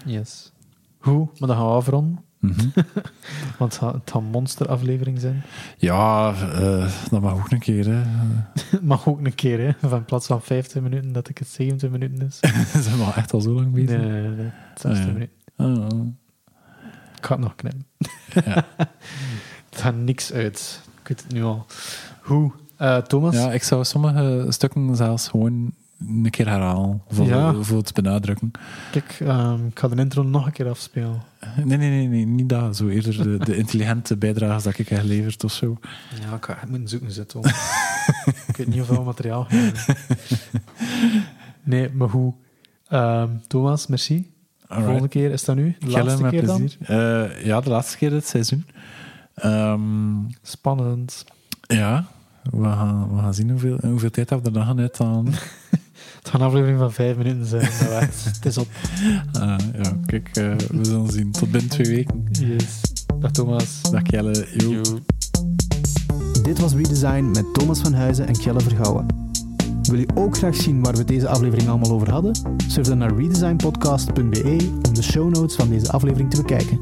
Yes. Goed, maar dan gaan we afronden, Mhm. want het gaat- een monsteraflevering zijn. ja, eh, dat mag ook een keer. Hè. Mag ook een keer, hè. Van in plaats van 15 minuten, dat ik het 70 minuten is. Zijn we al echt al zo lang bezig? nee, nee, nee. 60 ja. minuten. Oh, oh. Ik ga het nog knippen. Ja. Het gaat niks uit. Ik weet het nu al. Hoe? Eh, Thomas? ja, ik zou sommige stukken zelfs gewoon een keer herhalen. Voor, Ja. voor het benadrukken. Kijk, ehm, ik ga de intro nog een keer afspelen. Nee, nee, nee, nee niet dat. Zo eerder de, de intelligente bijdrages dat ik heb geleverd of zo. Ja, ik ga echt moeten zoeken zitten. ik weet niet hoeveel materiaal. Nee, maar hoe? Ehm, Thomas, merci. Alright. Volgende keer is dat nu? De laatste keer dan? Eh, ja, de laatste keer dit seizoen. Ehm, Spannend. ja, we gaan, we gaan zien hoeveel, hoeveel tijd we er dan gaan uithalen. Het gaat een aflevering van vijf minuten zijn. het is op. Ah, ja, kijk, eh, we zullen zien. Tot binnen twee weken. Yes. Dag Thomas. Dag Jelle. Yo. Yo. Dit was Redesign met Thomas van Huizen en Kjelle Vergouwen. Wil je ook graag zien waar we deze aflevering allemaal over hadden? Surf dan naar redesignpodcast.be om de show notes van deze aflevering te bekijken.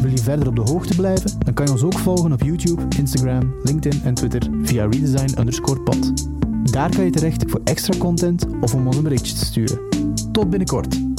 Wil je verder op de hoogte blijven? Dan kan je ons ook volgen op YouTube, Instagram, LinkedIn en Twitter via redesign_pod. Daar kan je terecht voor extra content of om ons een berichtje te sturen. Tot binnenkort!